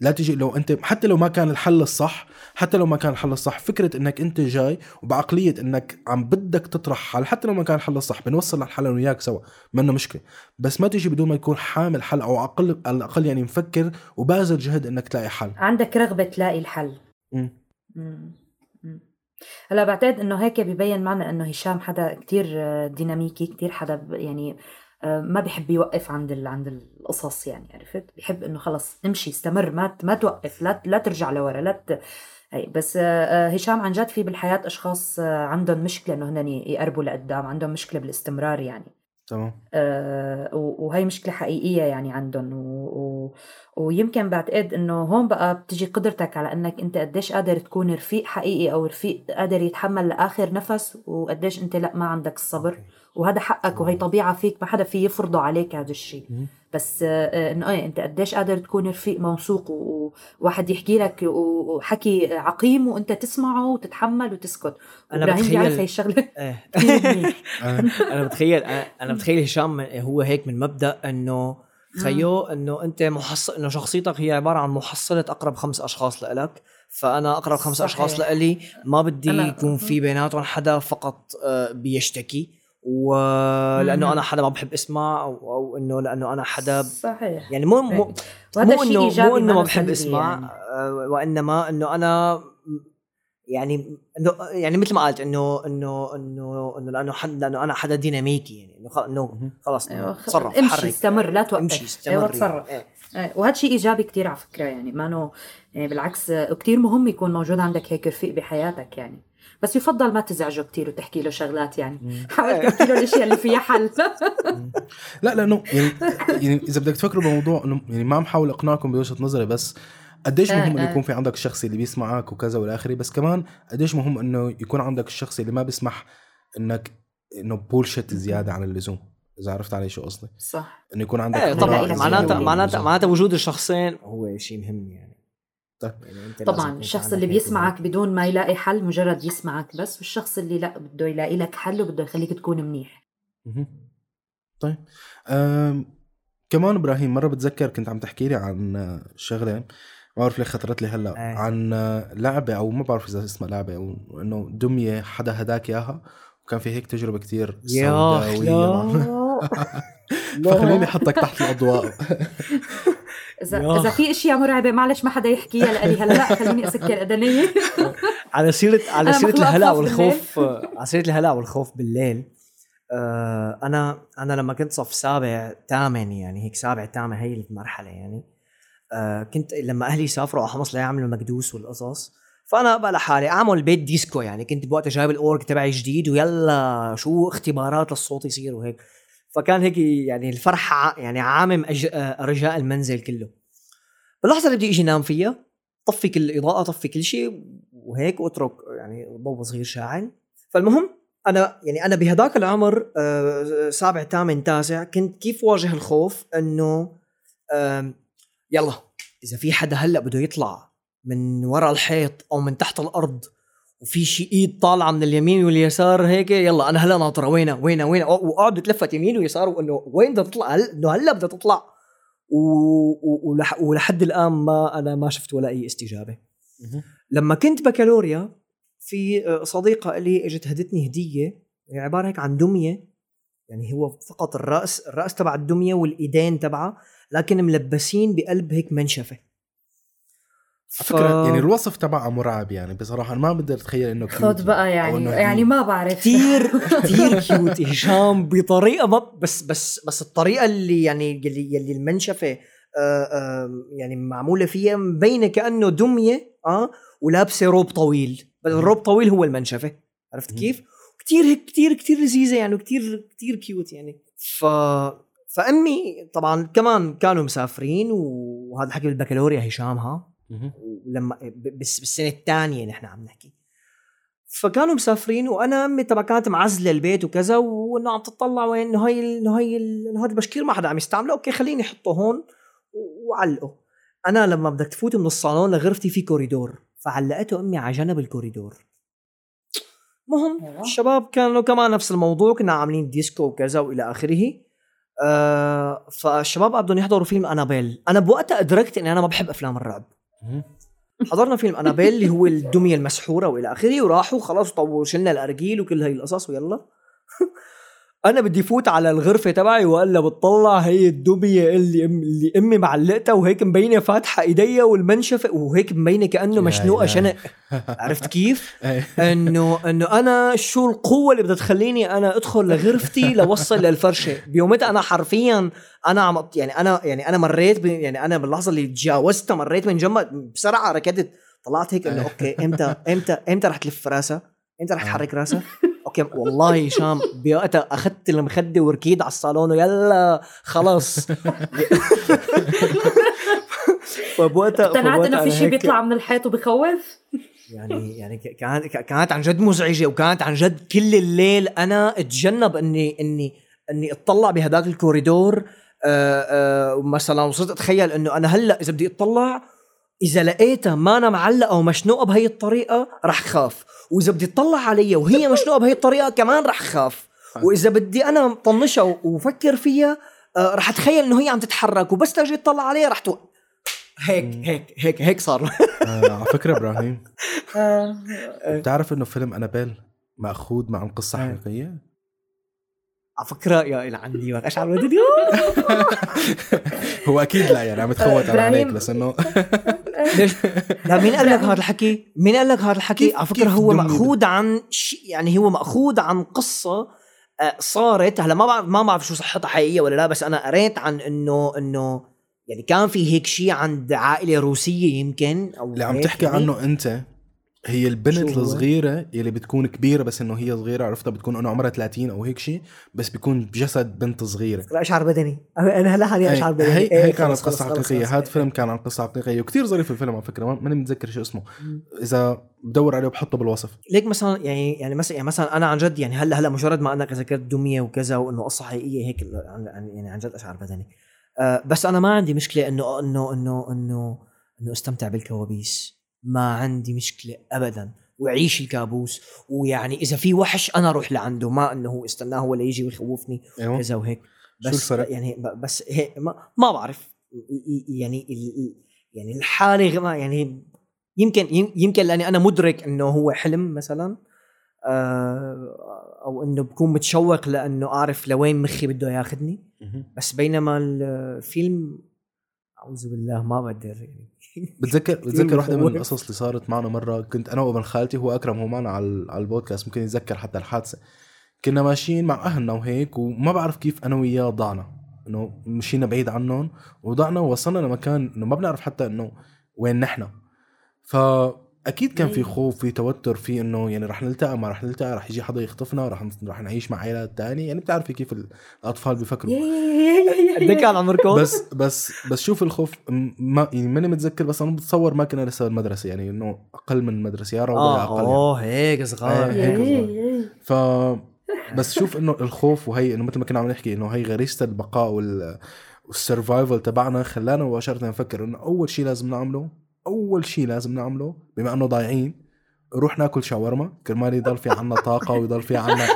لا تيجي لو أنت حتى لو ما كان الحل الصح حتى لو ما كان الحل الصح فكرة إنك أنت جاي وبعقلية إنك عم بدك تطرح حل حتى لو ما كان الحل الصح بنوصل للحل أنا وياك سوا منه مشكلة بس ما تيجي بدون ما يكون حامل حل أو أقل على الأقل يعني مفكر وباذل جهد إنك تلاقي حل عندك رغبة تلاقي الحل مم. مم. مم. هلا بعتقد إنه هيك ببين معنا إنه هشام حدا كتير ديناميكي كتير حدا يعني ما بحب يوقف عند ال... عند القصص يعني عرفت؟ بحب إنه خلص امشي استمر ما ما توقف لا لا ترجع لورا لا ت... هي بس آه، آه، هشام عن جد في بالحياة أشخاص آه، عندهم مشكلة إنه هن يقربوا لقدام عندهم مشكلة بالاستمرار يعني. تمام. آه، وهي مشكلة حقيقية يعني عندهم و... و... ويمكن بعتقد إنه هون بقى بتجي قدرتك على إنك أنت قديش قادر تكون رفيق حقيقي أو رفيق قادر يتحمل لآخر نفس وقديش أنت لأ ما عندك الصبر. وهذا حقك وهي طبيعة فيك ما حدا في يفرضه عليك هذا الشيء. بس آه، إنه إيه أنت قديش قادر تكون رفيق موثوق وواحد يحكي لك وحكي عقيم وأنت تسمعه وتتحمل وتسكت. إبراهيم بتخيل- بيعرف هي الشغلة. (laughs) (laughs) آه. أنا بتخيل أنا بتخيل هشام هو هيك من مبدأ إنه خيو إنه أنت محصل إنه شخصيتك هي عبارة عن محصلة أقرب خمس أشخاص لإلك فأنا أقرب خمس صحيح. أشخاص لإلي ما بدي أنا- يكون في بيناتهم حدا فقط آه، بيشتكي ولأنه. أنا حدا ما بحب اسمع أو, أو إنه لأنه أنا حدا صحيح يعني مو مو مو إنه مو إنه ما بحب اسمع يعني. آه، وإنما إنه أنا يعني إنه يعني مثل ما قلت إنه إنه إنه إنه لأنه حد لأنه أنا حدا ديناميكي يعني إنه خ- إنه. خلص أيوة، تصرف امشي حرك. استمر لا توقف. امشي أيوه استمر تصرف. إيه. إيه، وهذا شيء إيجابي كتير على فكرة يعني ما نو يعني بالعكس كتير مهم يكون موجود عندك هيك رفيق بحياتك يعني. بس يفضل ما تزعجه كتير وتحكي له شغلات يعني. حاول تحكي له الأشياء اللي فيها حل. لا لأنه يعني يعني إذا بدك تفكروا بموضوع إنه يعني ما عم حاول أقنعكم بوجهة نظري بس قديش آه، مهم إنه آه. يكون في عندك الشخص اللي بيسمعك وكذا والى اخره بس كمان قديش مهم إنه يكون عندك الشخص اللي ما بيسمح إنك إنه بولشت زيادة عن اللزوم. إذا عرفت علي شو قصدي؟ صح. إنه يكون عندك إيه طبعا معناتها معناتها. معناتها وجود الشخصين هو شيء مهم يعني. طيب. يعني طبعا الشخص اللي بيسمعك بدون ما يلاقي حل مجرد يسمعك بس والشخص اللي لا بده يلاقي لك حل وبده يخليك تكون منيح. طيب. أم كمان إبراهيم مرة بتذكر كنت عم تحكي لي عن شغلة. ما بعرف ليه خطرت لي هلا. إيه. عن لعبة أو ما بعرف إذا اسمها لعبة أو إنه دمية حدا هداك إياها؟ وكان في هيك تجربة كتير يا سوداوية. (laughs) لا. فخليني أحطك تحت الأضواء. (laughs) اذا يا. إذا في أشياء مرعبة معلش ما حدا يحكيها لإلي هلا. خليني أسكر أذني. (laughs) على سيرة على الهلع أخاف والخوف على سيرة الهلع والخوف بالليل آه أنا أنا لما كنت صف سابع ثامن يعني هيك سابع ثامن هي المرحلة يعني آه كنت لما أهلي سافروا على حمص ليعملوا المكدوس والقصص. فأنا بقى لحالي أعمل بيت disco يعني. كنت بوقتها جايب ال org تبعي جديد ويلا شو اختبارات للصوت يصير وهيك. فكان هيك يعني الفرحة ع- يعني عامة أج... آه، أرجاء المنزل كله. باللحظة اللي بدي إجي نام فيها طفي كل الاضاءة طفي كل شيء وهيك وأترك يعني ضوء صغير شاعل. فالمهم أنا يعني أنا بهداك العمر آه، سابع ثامن تاسع كنت كيف واجه الخوف إنه يلا. إذا في حدا هلأ بده يطلع من وراء الحيط أو من تحت الأرض وفي شي إيد طالعة من اليمين واليسار هيك يلا أنا هلأ ناطرة. وينها وينها وينها وقعد تلفت يمين ويسار وإنه وين بدها تطلع؟ هل إنه هلأ بدها تطلع؟ و... و... ولح... ولحد الآن ما أنا ما شفت ولا أي استجابة. لما كنت بكالوريا في آه، صديقة لي إجت هدتني هدية هي عبارة هيك عن دمية يعني هو فقط الراس الرأس تبع الدمية والإيدين تبعها. لكن ملبسين بقلب هيك منشفة. على فكرة يعني الوصف تبعها مرعب يعني بصراحة أنا ما بقدر أتخيل إنه خد cute بقى يعني إنه يعني. ما بعرف. كثير كثير كيوت هشام بطريقة ما بس بس بس الطريقة اللي يعني اللي, اللي المنشفة آه آه يعني معمولة فيها مبينة كأنه دمية آه ولابسة روب طويل. بس الروب طويل هو المنشفة. عرفت. كيف؟ كثير هيك كثير كثير لذيذة يعني وكثير كثير cute يعني. ف فأمي طبعا كمان كانوا مسافرين وهذا الحكي بالبكالوريا هشام ها. ولما ب- بس بالسنة الثانية نحن عم نحكي. فكانوا مسافرين وأنا أمي طبعا كانت معزلة البيت وكذا وإنه عم تطلع وين إنه هي إنه هي إنه هذا البشكير ما حدا عم يستعمله. okay خليني أحطه هون و- وعلقه. أنا لما بدك تفوت من الصالون لغرفتي في كوريدور. فعلقته أمي على جنب الكوريدور. مهم. أيوة. الشباب كانوا كمان نفس الموضوع كنا عاملين disco وكذا وإلى آخره. آه فالشباب بدهم يحضروا فيلم أنابيل. أنا بوقتها أدركت إني أنا ما بحب أفلام الرعب. حضرنا فيلم أنابيل اللي هو الدمية المسحورة وإلى آخره وراحوا خلاص طو شلنا الأرجيل وكل هاي القصص ويلا. (laughs) أنا بدي فوت على الغرفة تبعي والا بتطلع هي الدميه اللي أم اللي أمي معلقتها وهيك مبينة فاتحة ايديا والمنشفة وهيك مبينة كأنه مشنوقه. شنق (laughs) عرفت كيف؟ انه إنه أنا شو القوة اللي بدها تخليني أنا أدخل لغرفتي لوصل للفرشة بيومتها أنا حرفيا أنا عم يعني أنا يعني أنا مريت يعني أنا باللحظة اللي تجاوزتها مريت من جنب بسرعة ركضت طلعت هيك إنه okay إمتى إمتى إمتى رح تلف راسها؟ إمتى رح تحرك راسها؟ أوكي والله هشام بوقتها أخذت المخدة وركيد على الصالون ويلا خلاص. (laughs) فبوقتها اقتنعت إنه في شيء بيطلع من الحيط وبخوف؟ يعني يعني كانت كانت عن جد مزعجة وكانت عن جد كل الليل أنا أتجنب اني اني إني أطلع بهداك الكوريدور. آه آه مثلا وصرت أتخيل إنه أنا هلأ إذا بدي أطلع إذا لقيتها ما أنا معلقة ومشنوقة بهي الطريقة رح خاف. وإذا بدي اطلع عليها وهي (laughs) مشنوقة بهي الطريقة كمان رح خاف. وإذا بدي أنا طنشها وفكر فيها آه رح أتخيل إنه هي عم تتحرك وبس تجي تطلع عليها رح تو... هيك هيك هيك هيك صار. (laughs) آه، على فكرة إبراهيم. (laughs) آه، بتعرف إنه فيلم أنابيل مأخوذ مع قصه إيه. حقيقيه على فكرة يا إلى عندي اشعر بدي هو أكيد لا يعني عم تخوت على. عليك بس إنه ليش؟ (laughs) لا مين قال لك هذا الحكي؟ مين قال لك هذا الحكي؟ على فكرة هو مأخوذ عن شيء يعني هو مأخوذ عن قصة آه، صارت هلا ما بعرف ما بعرف شو صحتها حقيقية ولا لا بس أنا قريت عن انه إنه يعني كان في هيك شيء عند عائلة روسية يمكن أو اللي عم تحكي يعني. عنه أنت هي البنت؟ الصغيرة يلي بتكون كبيرة بس إنه هي صغيرة عرفتها بتكون إنه عمرها 30 أو هيك شيء بس بيكون بجسد بنت صغيرة. اشعر بدني. أنا هلا حاليا اشعر بدني. هي إيه، هي كانت خلص، خلص، قصة حقيقية. هذا فيلم كان عن قصة حقيقية وكتير ظريف الفيلم على فكرة ما- ماني متذكر شو اسمه. إذا بدور عليه بحطه بالوصف. ليك مثلا يعني يعني مثلا يعني مثلا أنا عن جد يعني هلا هلا مجرد ما انك ذكرت دمية وكذا وإنه قصة حقيقية هيك عن- عن- يعني عن جد اشعر بدني. أه بس أنا ما عندي مشكلة انه انه انه انه إنه أستمتع بالكوابيس. ما عندي مشكلة ابدا. وعيش الكابوس. ويعني إذا في وحش أنا أروح لعنده. ما إنه استناه هو ليجي ويخوفني أيوه. كذا وهيك. شو بس الفرق؟ يعني بس هيك ما, ما بعرف. يعني يعني الحالة ما يعني يمكن يم- يمكن لأني أنا مدرك إنه هو حلم مثلا. آه، أو إنه بكون متشوق لأنه أعرف لوين مخي بده ياخذني. بس بينما الفيلم أعوذ بالله ما بقدر يعني بتذكر بتذكر واحدة من. القصص اللي صارت معنا مرة؟ كنت أنا وأبن خالتي هو أكرم هو معنا على على البودكاست ممكن يتذكر حتى الحادثة. كنا ماشيين مع أهلنا وهيك وما بعرف كيف أنا وياه ضعنا. إنه مشينا بعيد عنهم وضعنا ووصلنا لمكان إنه ما بنعرف حتى إنه وين نحن. فأكيد كان في. خوف في توتر في إنه يعني رح نلتقى ما رح نلتقى رح يجي حدا يخطفنا رح رح نعيش مع عائلات تانية يعني بتعرفي كيف الأطفال بيفكروا قد إيه كان عمركم؟ بس بس بس شوف الخوف م- ما يعني ماني متذكر بس أنا بتصور ما كنا لسه بالمدرسة يعني إنه أقل من مدرسه يا يا آه أقل يعني. أوه هيك صغار إيه، هيك هيك ف بس شوف إنه الخوف وهي إنه مثل ما كنا عم نحكي إنه هي غريزة البقاء وال والسرفايفل تبعنا خلانا مباشرة نفكر إنه أول شيء لازم نعمله أول شيء لازم نعمله بما إنه ضايعين نروح ناكل شاورما. كرمال يضل في عنا طاقة ويضل في عنا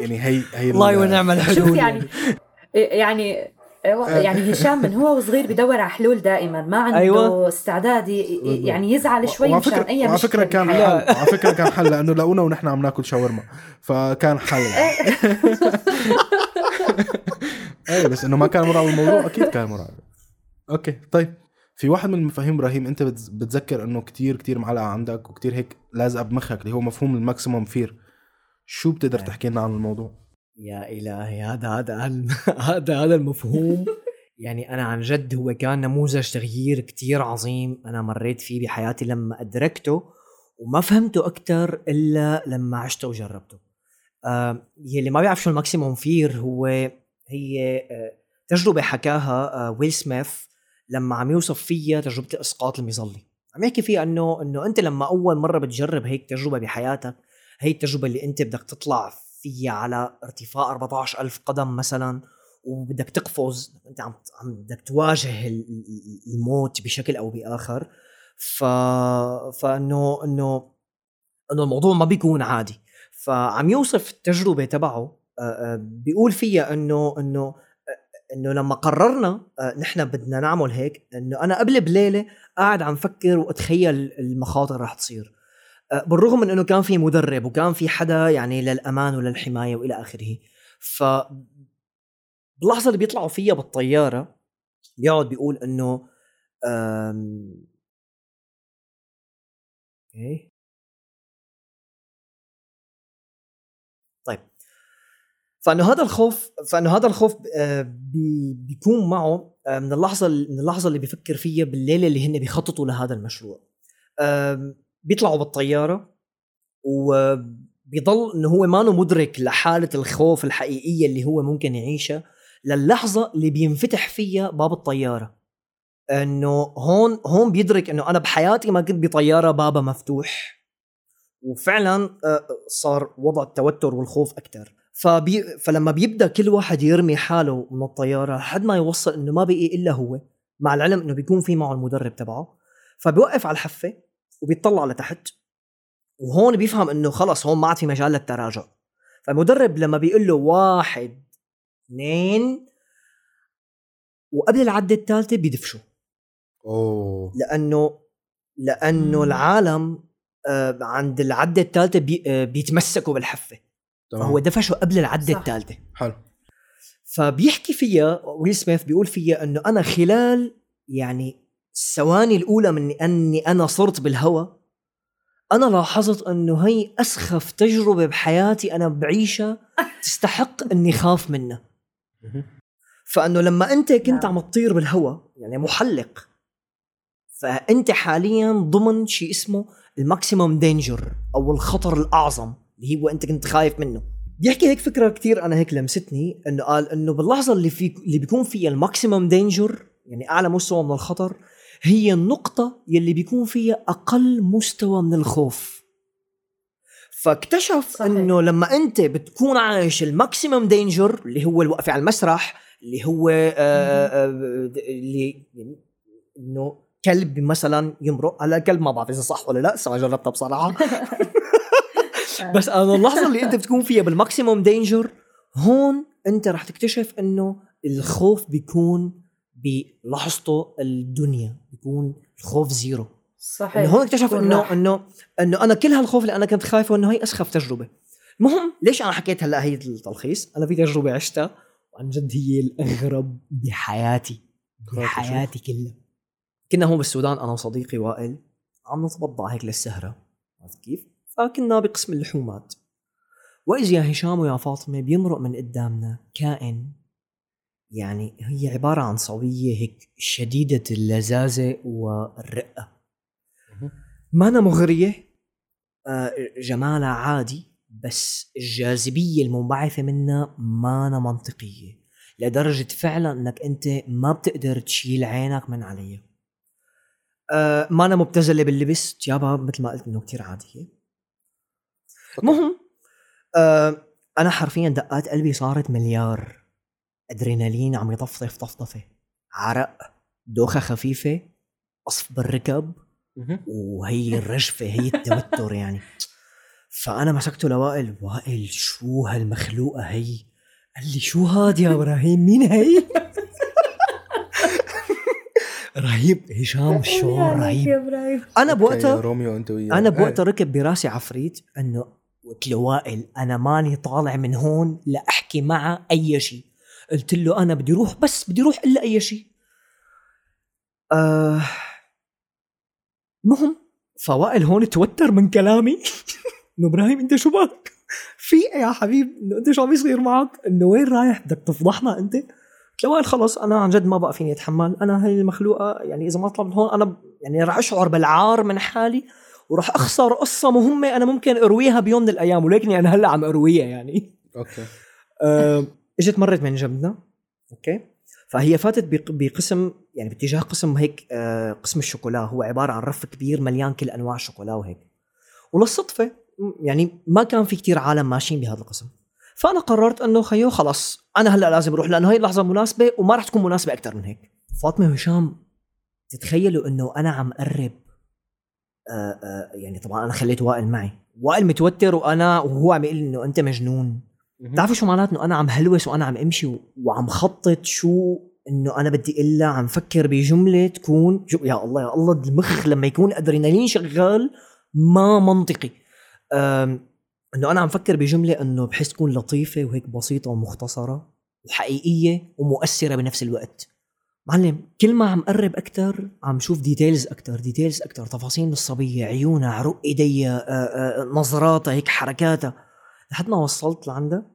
يعني هي هي ال- الله ونعم (laughs) الحلول. شوف يعني يعني يعني هشام من هو وصغير بدور على حلول دائما. ما عنده أيوة. استعداد ي- يعني يزعل شوي وعلى مشان فكرة أي وعلى فكرة مشكلة كان حل. على فكرة كان حل لأنه لقونا ونحن عم ناكل شاورما. فكان حل. يعني. (laughs) إيه بس إنه ما كان مرعب الموضوع أكيد كان مرعب okay طيب. في واحد من المفاهيم إبراهيم انت بتذكر انه كتير كتير معلقة عندك وكتير هيك لازقة بمخك اللي هو مفهوم ال maximum fear شو بتقدر إيه. تحكي لنا عن الموضوع؟ يا إلهي هذا هذا هذا هذا المفهوم (laughs) يعني أنا عن جد هو كان نموذج تغيير كتير عظيم أنا مريت فيه بحياتي لما أدركته وما فهمته أكثر إلا لما عشته وجربته آه يلي ما بيعرف شو ال maximum fear هو هي آه تجربة حكاها آه ويل سميث لما عم يوصف فيها تجربة الاسقاط المظلي عم يحكي فيها إنه إنه أنت لما أول مرة بتجرب هيك تجربة بحياتك هي التجربة اللي أنت بدك تطلع فيها على ارتفاع 14000 قدم مثلا وبدك تقفز أنت عم عم بدك تواجه ال- ال- الموت بشكل أو بآخر. ف فإنه إنه إنه الموضوع ما بيكون عادي. فعم يوصف التجربة تبعه بيقول فيها إنه إنه إنه لما قررنا آه، نحن بدنا نعمل هيك إنه أنا قبل بليلة قاعد عم فكر وأتخيل المخاطر رح تصير. آه، بالرغم من إنه كان في مدرب وكان في حدا يعني للأمان وللحماية وإلى آخره. ف باللحظة اللي بيطلعوا فيها بالطيارة بيقعد بيقول إنه أوكي طيب فأنه هذا الخوف فأنه هذا الخوف آه، بي- بيكون معه آه، من اللحظة من اللحظة اللي بيفكر فيها بالليلة اللي هن بيخططوا لهذا المشروع. آم، بيطلعوا بالطيارة وبيضل إنه هو ما مدرك لحالة الخوف الحقيقية اللي هو ممكن يعيشها للحظة اللي بينفتح فيها باب الطيارة. إنه هون هون بيدرك إنه أنا بحياتي ما كنت بطيارة بابها مفتوح. وفعلا آه، صار وضع التوتر والخوف أكثر فبي فلما بيبدأ كل واحد يرمي حاله من الطيارة لحد ما يوصل إنه ما بقي إلا هو مع العلم إنه بيكون في معه المدرب تبعه فبيوقف على الحفة وبيطلع لتحت وهون بيفهم إنه خلص هون ما عاد في مجال للتراجع. فالمدرب لما بيقول له واحد اثنين وقبل العدة الثالثة بيدفشوا. أوه. لأنه مم. العالم آه، عند العدة الثالثة بي آه، بيتمسكوا بالحفة. تمام فهو دفشوا قبل العدة صح. الثالثة حلو فبيحكي فيها ويل سميث بيقول فيها إنه أنا خلال يعني الثواني الأولى من إني أنا صرت بالهوى أنا لاحظت إنه هي أسخف تجربة بحياتي أنا بعيشها (laughs) تستحق إني خاف منها. فإنه لما أنت كنت نعم. عم تطير بالهواء يعني محلق فأنت حاليا ضمن شيء اسمه ال maximum danger أو الخطر الأعظم اللي هو أنت كنت خايف منه. بيحكي هيك فكرة كتير أنا هيك لمستني إنه قال إنه باللحظة اللي في اللي بيكون فيها ال maximum danger يعني أعلى مستوى من الخطر هي النقطة يلي بيكون فيها أقل مستوى من الخوف. فاكتشف صحيح. إنه لما أنت بتكون عايش ال maximum danger اللي هو الوقفه على المسرح اللي هو آه، آه، اللي يعني إنه كلب مثلا يمرق هلا الكلب ما بعرف إذا صح ولا لا لسه ما جربتها بصراحة. (laughs) بس أنا اللحظة اللي أنت بتكون فيها بال maximum danger هون أنت رح تكتشف إنه الخوف بيكون بلحظته الدنيا بيكون الخوف zero صحيح. هون اكتشف إنه راح. إنه إنه أنا كل هالخوف اللي أنا كنت خايفه إنه هي أسخف تجربة. المهم ليش أنا حكيت هلأ هي التلخيص؟ أنا في تجربة عشتها وعن جد هي الأغرب بحياتي بحياتي كلها. كنا هون بالسودان أنا وصديقي وائل عم نتبضع هيك للسهرة. عرفت كيف؟ فكنا بقسم اللحومات وإذ يا هشام ويا فاطمة بيمرق من قدامنا كائن. يعني هي عبارة عن صبية هيك شديدة اللذاذة والرقة. مهم. ما أنا مغرية آه، جمالها عادي بس الجاذبية المنبعثة منها ما أنا منطقية لدرجة فعلا إنك أنت ما بتقدر تشيل عينك من عليها. آه ما أنا مبتذلة باللبس تيابها مثل ما قلت إنه كتير عادية. المهم آه أنا حرفيا دقات قلبي صارت مليار. أدرينالين عم يطفطف طفطفة. عرق دوخة خفيفة قصف بالركب. وهي الرجفة هي التوتر يعني. فأنا مسكته لوائل وائل شو هالمخلوقة هي؟ قال لي شو هاد يا إبراهيم؟ مين هي؟ (laughs) رهيب هشام شعور رهيب. أنا بوقتها روميو أنت وياه. أنا بوقتها إيه. ركب براسي عفريت إنه قلت له وائل أنا ماني طالع من هون لأحكي معه أي شيء قلت له أنا بدي أروح بس بدي أروح إلا أي شيء آه المهم فوائل هون توتر من كلامي (laughs) إنه إبراهيم أنت شو بك؟ في يا حبيب إنه أنت شو عم يصير معك؟ إنه وين رايح؟ بدك تفضحنا أنت؟ قلت له وائل خلص أنا عن جد ما بقى فيني أتحمل أنا هي المخلوقة يعني إذا ما طلعت من هون أنا يعني رح أشعر بالعار من حالي وراح أخسر قصة مهمة أنا ممكن أرويها بيوم من الأيام ولكني أنا هلأ عم أرويها يعني. okay. (laughs) آه، إجت مرت من جنبنا okay؟ فهي فاتت بق- بقسم يعني باتجاه قسم هيك آه، قسم الشوكولا. هو عبارة عن رف كبير مليان كل أنواع الشوكولا وهيك. وللصدفة يعني ما كان في كتير عالم ماشيين بهذا القسم. فأنا قررت إنه خيو خلص أنا هلأ لازم أروح لأنه هي اللحظة مناسبة وما راح تكون مناسبة أكثر من هيك. فاطمة وهشام تتخيلوا إنه أنا عم قرب يعني طبعا أنا خليت وائل معي. وائل متوتر وأنا وهو عم يقول إنه أنت مجنون. بتعرفوا شو معناته؟ إنه أنا عم هلوس وأنا عم أمشي وعم خطط شو إنه أنا بدي إلا عم فكر بجملة تكون شو يا الله يا الله المخ لما يكون أدرينالين شغال ما منطقي. إنه أنا عم فكر بجملة إنه بحس تكون لطيفة وهيك بسيطة ومختصرة وحقيقية ومؤثرة بنفس الوقت. معلم كل ما عم قرب أكثر عم شوف details أكثر details أكثر تفاصيل الصبيه عيونها عروق إيديها آه، آه، نظراتها هيك حركاتها. لحد ما وصلت لعندها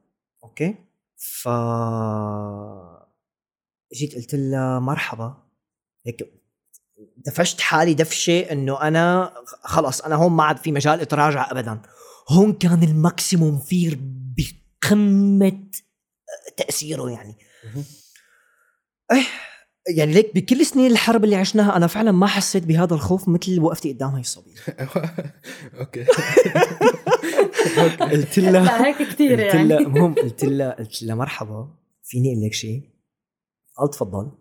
okay؟ ف جيت قلت لها مرحبا. هيك دفشت حالي دفشة إنه أنا خلص أنا هون ما عاد في مجال اتراجع ابدا. هون كان ال maximum fear بقمة تأثيره يعني. إيه يعني ليك بكل سنين الحرب اللي عشناها أنا فعلا ما حسيت بهذا الخوف مثل وقفتي قدام هاي الصبية. (laughs) okay. (laughs) قلت لها لا هيك كثير قلت يعني. لها المهم قلت لها قلت لها مرحبا فيني أقول لك شيء؟ قال تفضل.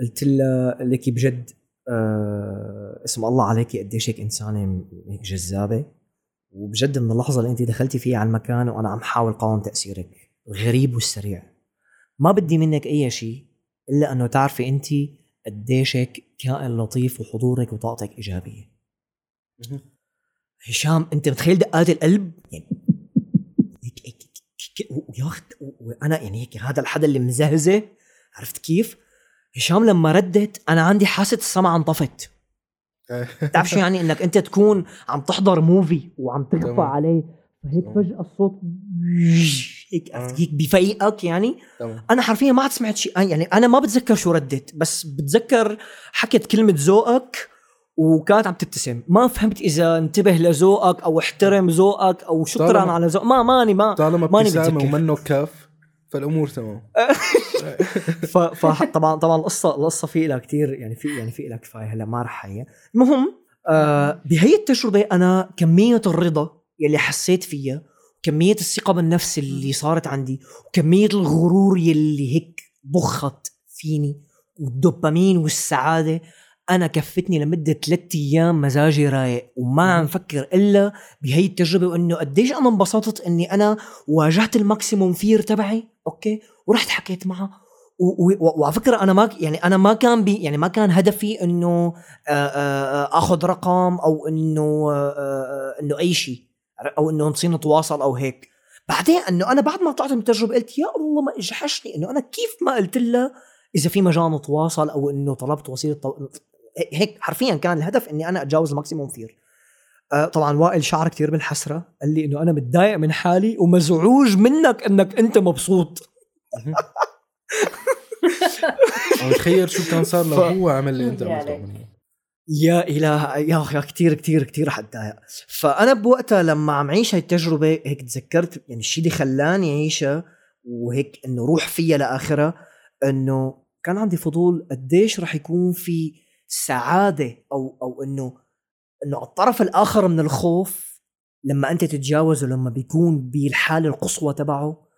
قلت لها لك بجد آه اسم الله عليك قديش هيك إنسانة هيك جذابة. وبجد من اللحظة اللي أنت دخلتي فيها على المكان وأنا عم حاول قاوم تأثيرك الغريب والسريع ما بدي منك أي شيء إلا أنه تعرفي انت قديش هيك كائن لطيف وحضورك وطاقتك إيجابية. هشام أنت متخيل دقات القلب يعني هيك هيك هيك ويا أخي وأنا يعني هيك هذا الحدا اللي مزهزه عرفت كيف؟ هشام لما ردت أنا عندي حاسة السمع انطفت (laughs) بتعرف شو يعني إنك أنت تكون عم تحضر موفي وعم تمام. عليه فهيك. فجأة الصوت هيك. هيك بفيقك يعني تمام أنا حرفيا ما عاد سمعت شيء يعني أنا ما بتذكر شو ردت بس بتذكر حكت كلمة ذوقك وكانت عم تبتسم ما فهمت إذا انتبه لذوقك أو احترم ذوقك أو شكرا على ذوق ما ماني ما طالما ماني ابتسامه. ومنه كف فالأمور تمام. (laughs) فطبعا طبعا القصة القصة في لها كثير يعني في يعني في لها كفاية هلا ما رح هي المهم آه بهي التجربة أنا كمية الرضا يلي حسيت فيها كمية الثقة بالنفس اللي صارت عندي وكمية الغرور يلي هيك ضخت فيني والدوبامين والسعادة أنا كفتني لمدة ثلاثة أيام مزاجي رايق وما عم فكر إلا بهي التجربة وإنه قديش أنا انبسطت إني أنا واجهت ال maximum fear تبعي okay؟ ورحت حكيت معها وعلى فكرة أنا ما يعني أنا ما كان بي يعني ما كان هدفي إنه آخذ رقم أو إنه إنه أي شيء. أو انه نصير نتواصل أو هيك بعدين إنه أنا بعد ما طلعت من التجربة قلت يا الله ما أجحشني إنه أنا كيف ما قلت لها إذا في مجال نتواصل أو إنه طلبت وسيلة طو... هيك حرفيا كان الهدف إني أنا أتجاوز ال maximum fear آه طبعا وائل شعر كثير بالحسرة قال لي إنه أنا متضايق من حالي ومزعوج منك إنك أنت مبسوط عم (laughs) تخيل شو كان صار لو هو عمل اللي أنت عملته. منه. يا إله يا يا كثير كثير كثير حتضايق فأنا بوقتها لما عم عيش هاي التجربة هيك تذكرت يعني الشيء اللي خلاني اعيشها وهيك إنه روح فيها لاخرها إنه كان عندي فضول قديش رح يكون في سعادة أو أو إنه إنه الطرف الآخر من الخوف لما أنت تتجاوزه لما بيكون بالحالة القصوى تبعه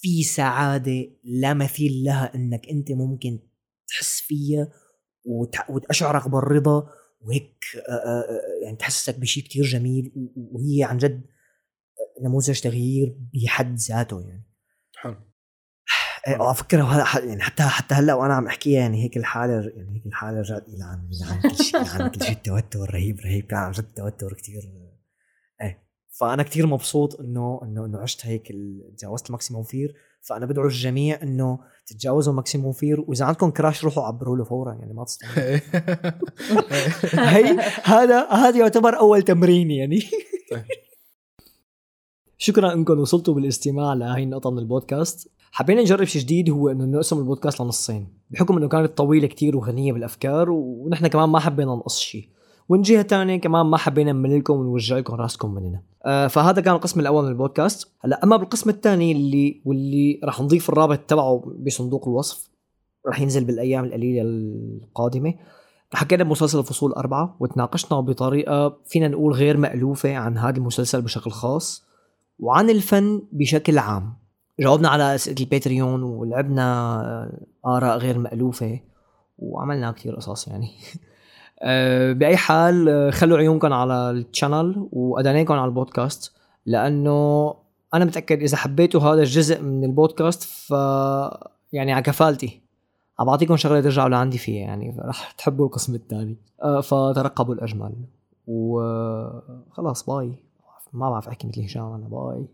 في سعادة لا مثيل لها إنك أنت ممكن تحس فيها وت- وتشعرك بالرضا وهيك آه، آه، آه، يعني تحسسك بشيء كتير جميل وهي عن جد نموذج تغيير بحد ذاته يعني. حلو. إيه، على فكره يعني حتى حتى هلا وأنا عم أحكيها يعني هيك الحالة يعني هيك الحالة رجعت يلعن يلعن كل شيء يلعن كل شيء التوتر رهيب رهيب كان عن جد توتر كثير إيه فأنا كثير مبسوط إنه إنه إنه عشت هيك تجاوزت ال maximum fear فأنا بدعو الجميع إنه تتجاوزوا ال maximum fear وإذا عندكم crush روحوا عبروا له فورا يعني ما هي هذا هذا يعتبر أول تمرين يعني. شكرا إنكم وصلتوا بالاستماع لهي النقطة من البودكاست. حبينا نجرب شيء جديد هو إنه نقسم البودكاست لنصين بحكم إنه كانت طويلة كتير وغنية بالأفكار ونحن كمان ما حبينا نقص شيء. ومن جهة ثانية كمان ما حبينا نمللكم ونوجع لكم راسكم مننا آه فهذا كان القسم الأول من البودكاست. هلا أما بالقسم الثاني اللي واللي راح نضيف الرابط تبعه بصندوق الوصف راح ينزل بالأيام القليلة القادمة. حكينا بمسلسل الفصول أربعة وتناقشنا بطريقة فينا نقول غير مألوفة عن هذا المسلسل بشكل خاص وعن الفن بشكل عام. جاوبنا على أسئلة ال Patreon ولعبنا آه، آراء غير مألوفة وعملنا كتير قصص يعني. (laughs) آه، بأي حال آه، خلوا عيونكم على ال channel وأدانيكم على البودكاست لأنه أنا متأكد إذا حبيتوا هذا الجزء من البودكاست ف يعني على كفالتي. عم بعطيكم شغلة ترجعوا لعندي فيها يعني رح تحبوا القسم الثاني. آه، فترقبوا الأجمل. وخلاص باي. ما بعرف أحكي مثل هشام أنا باي.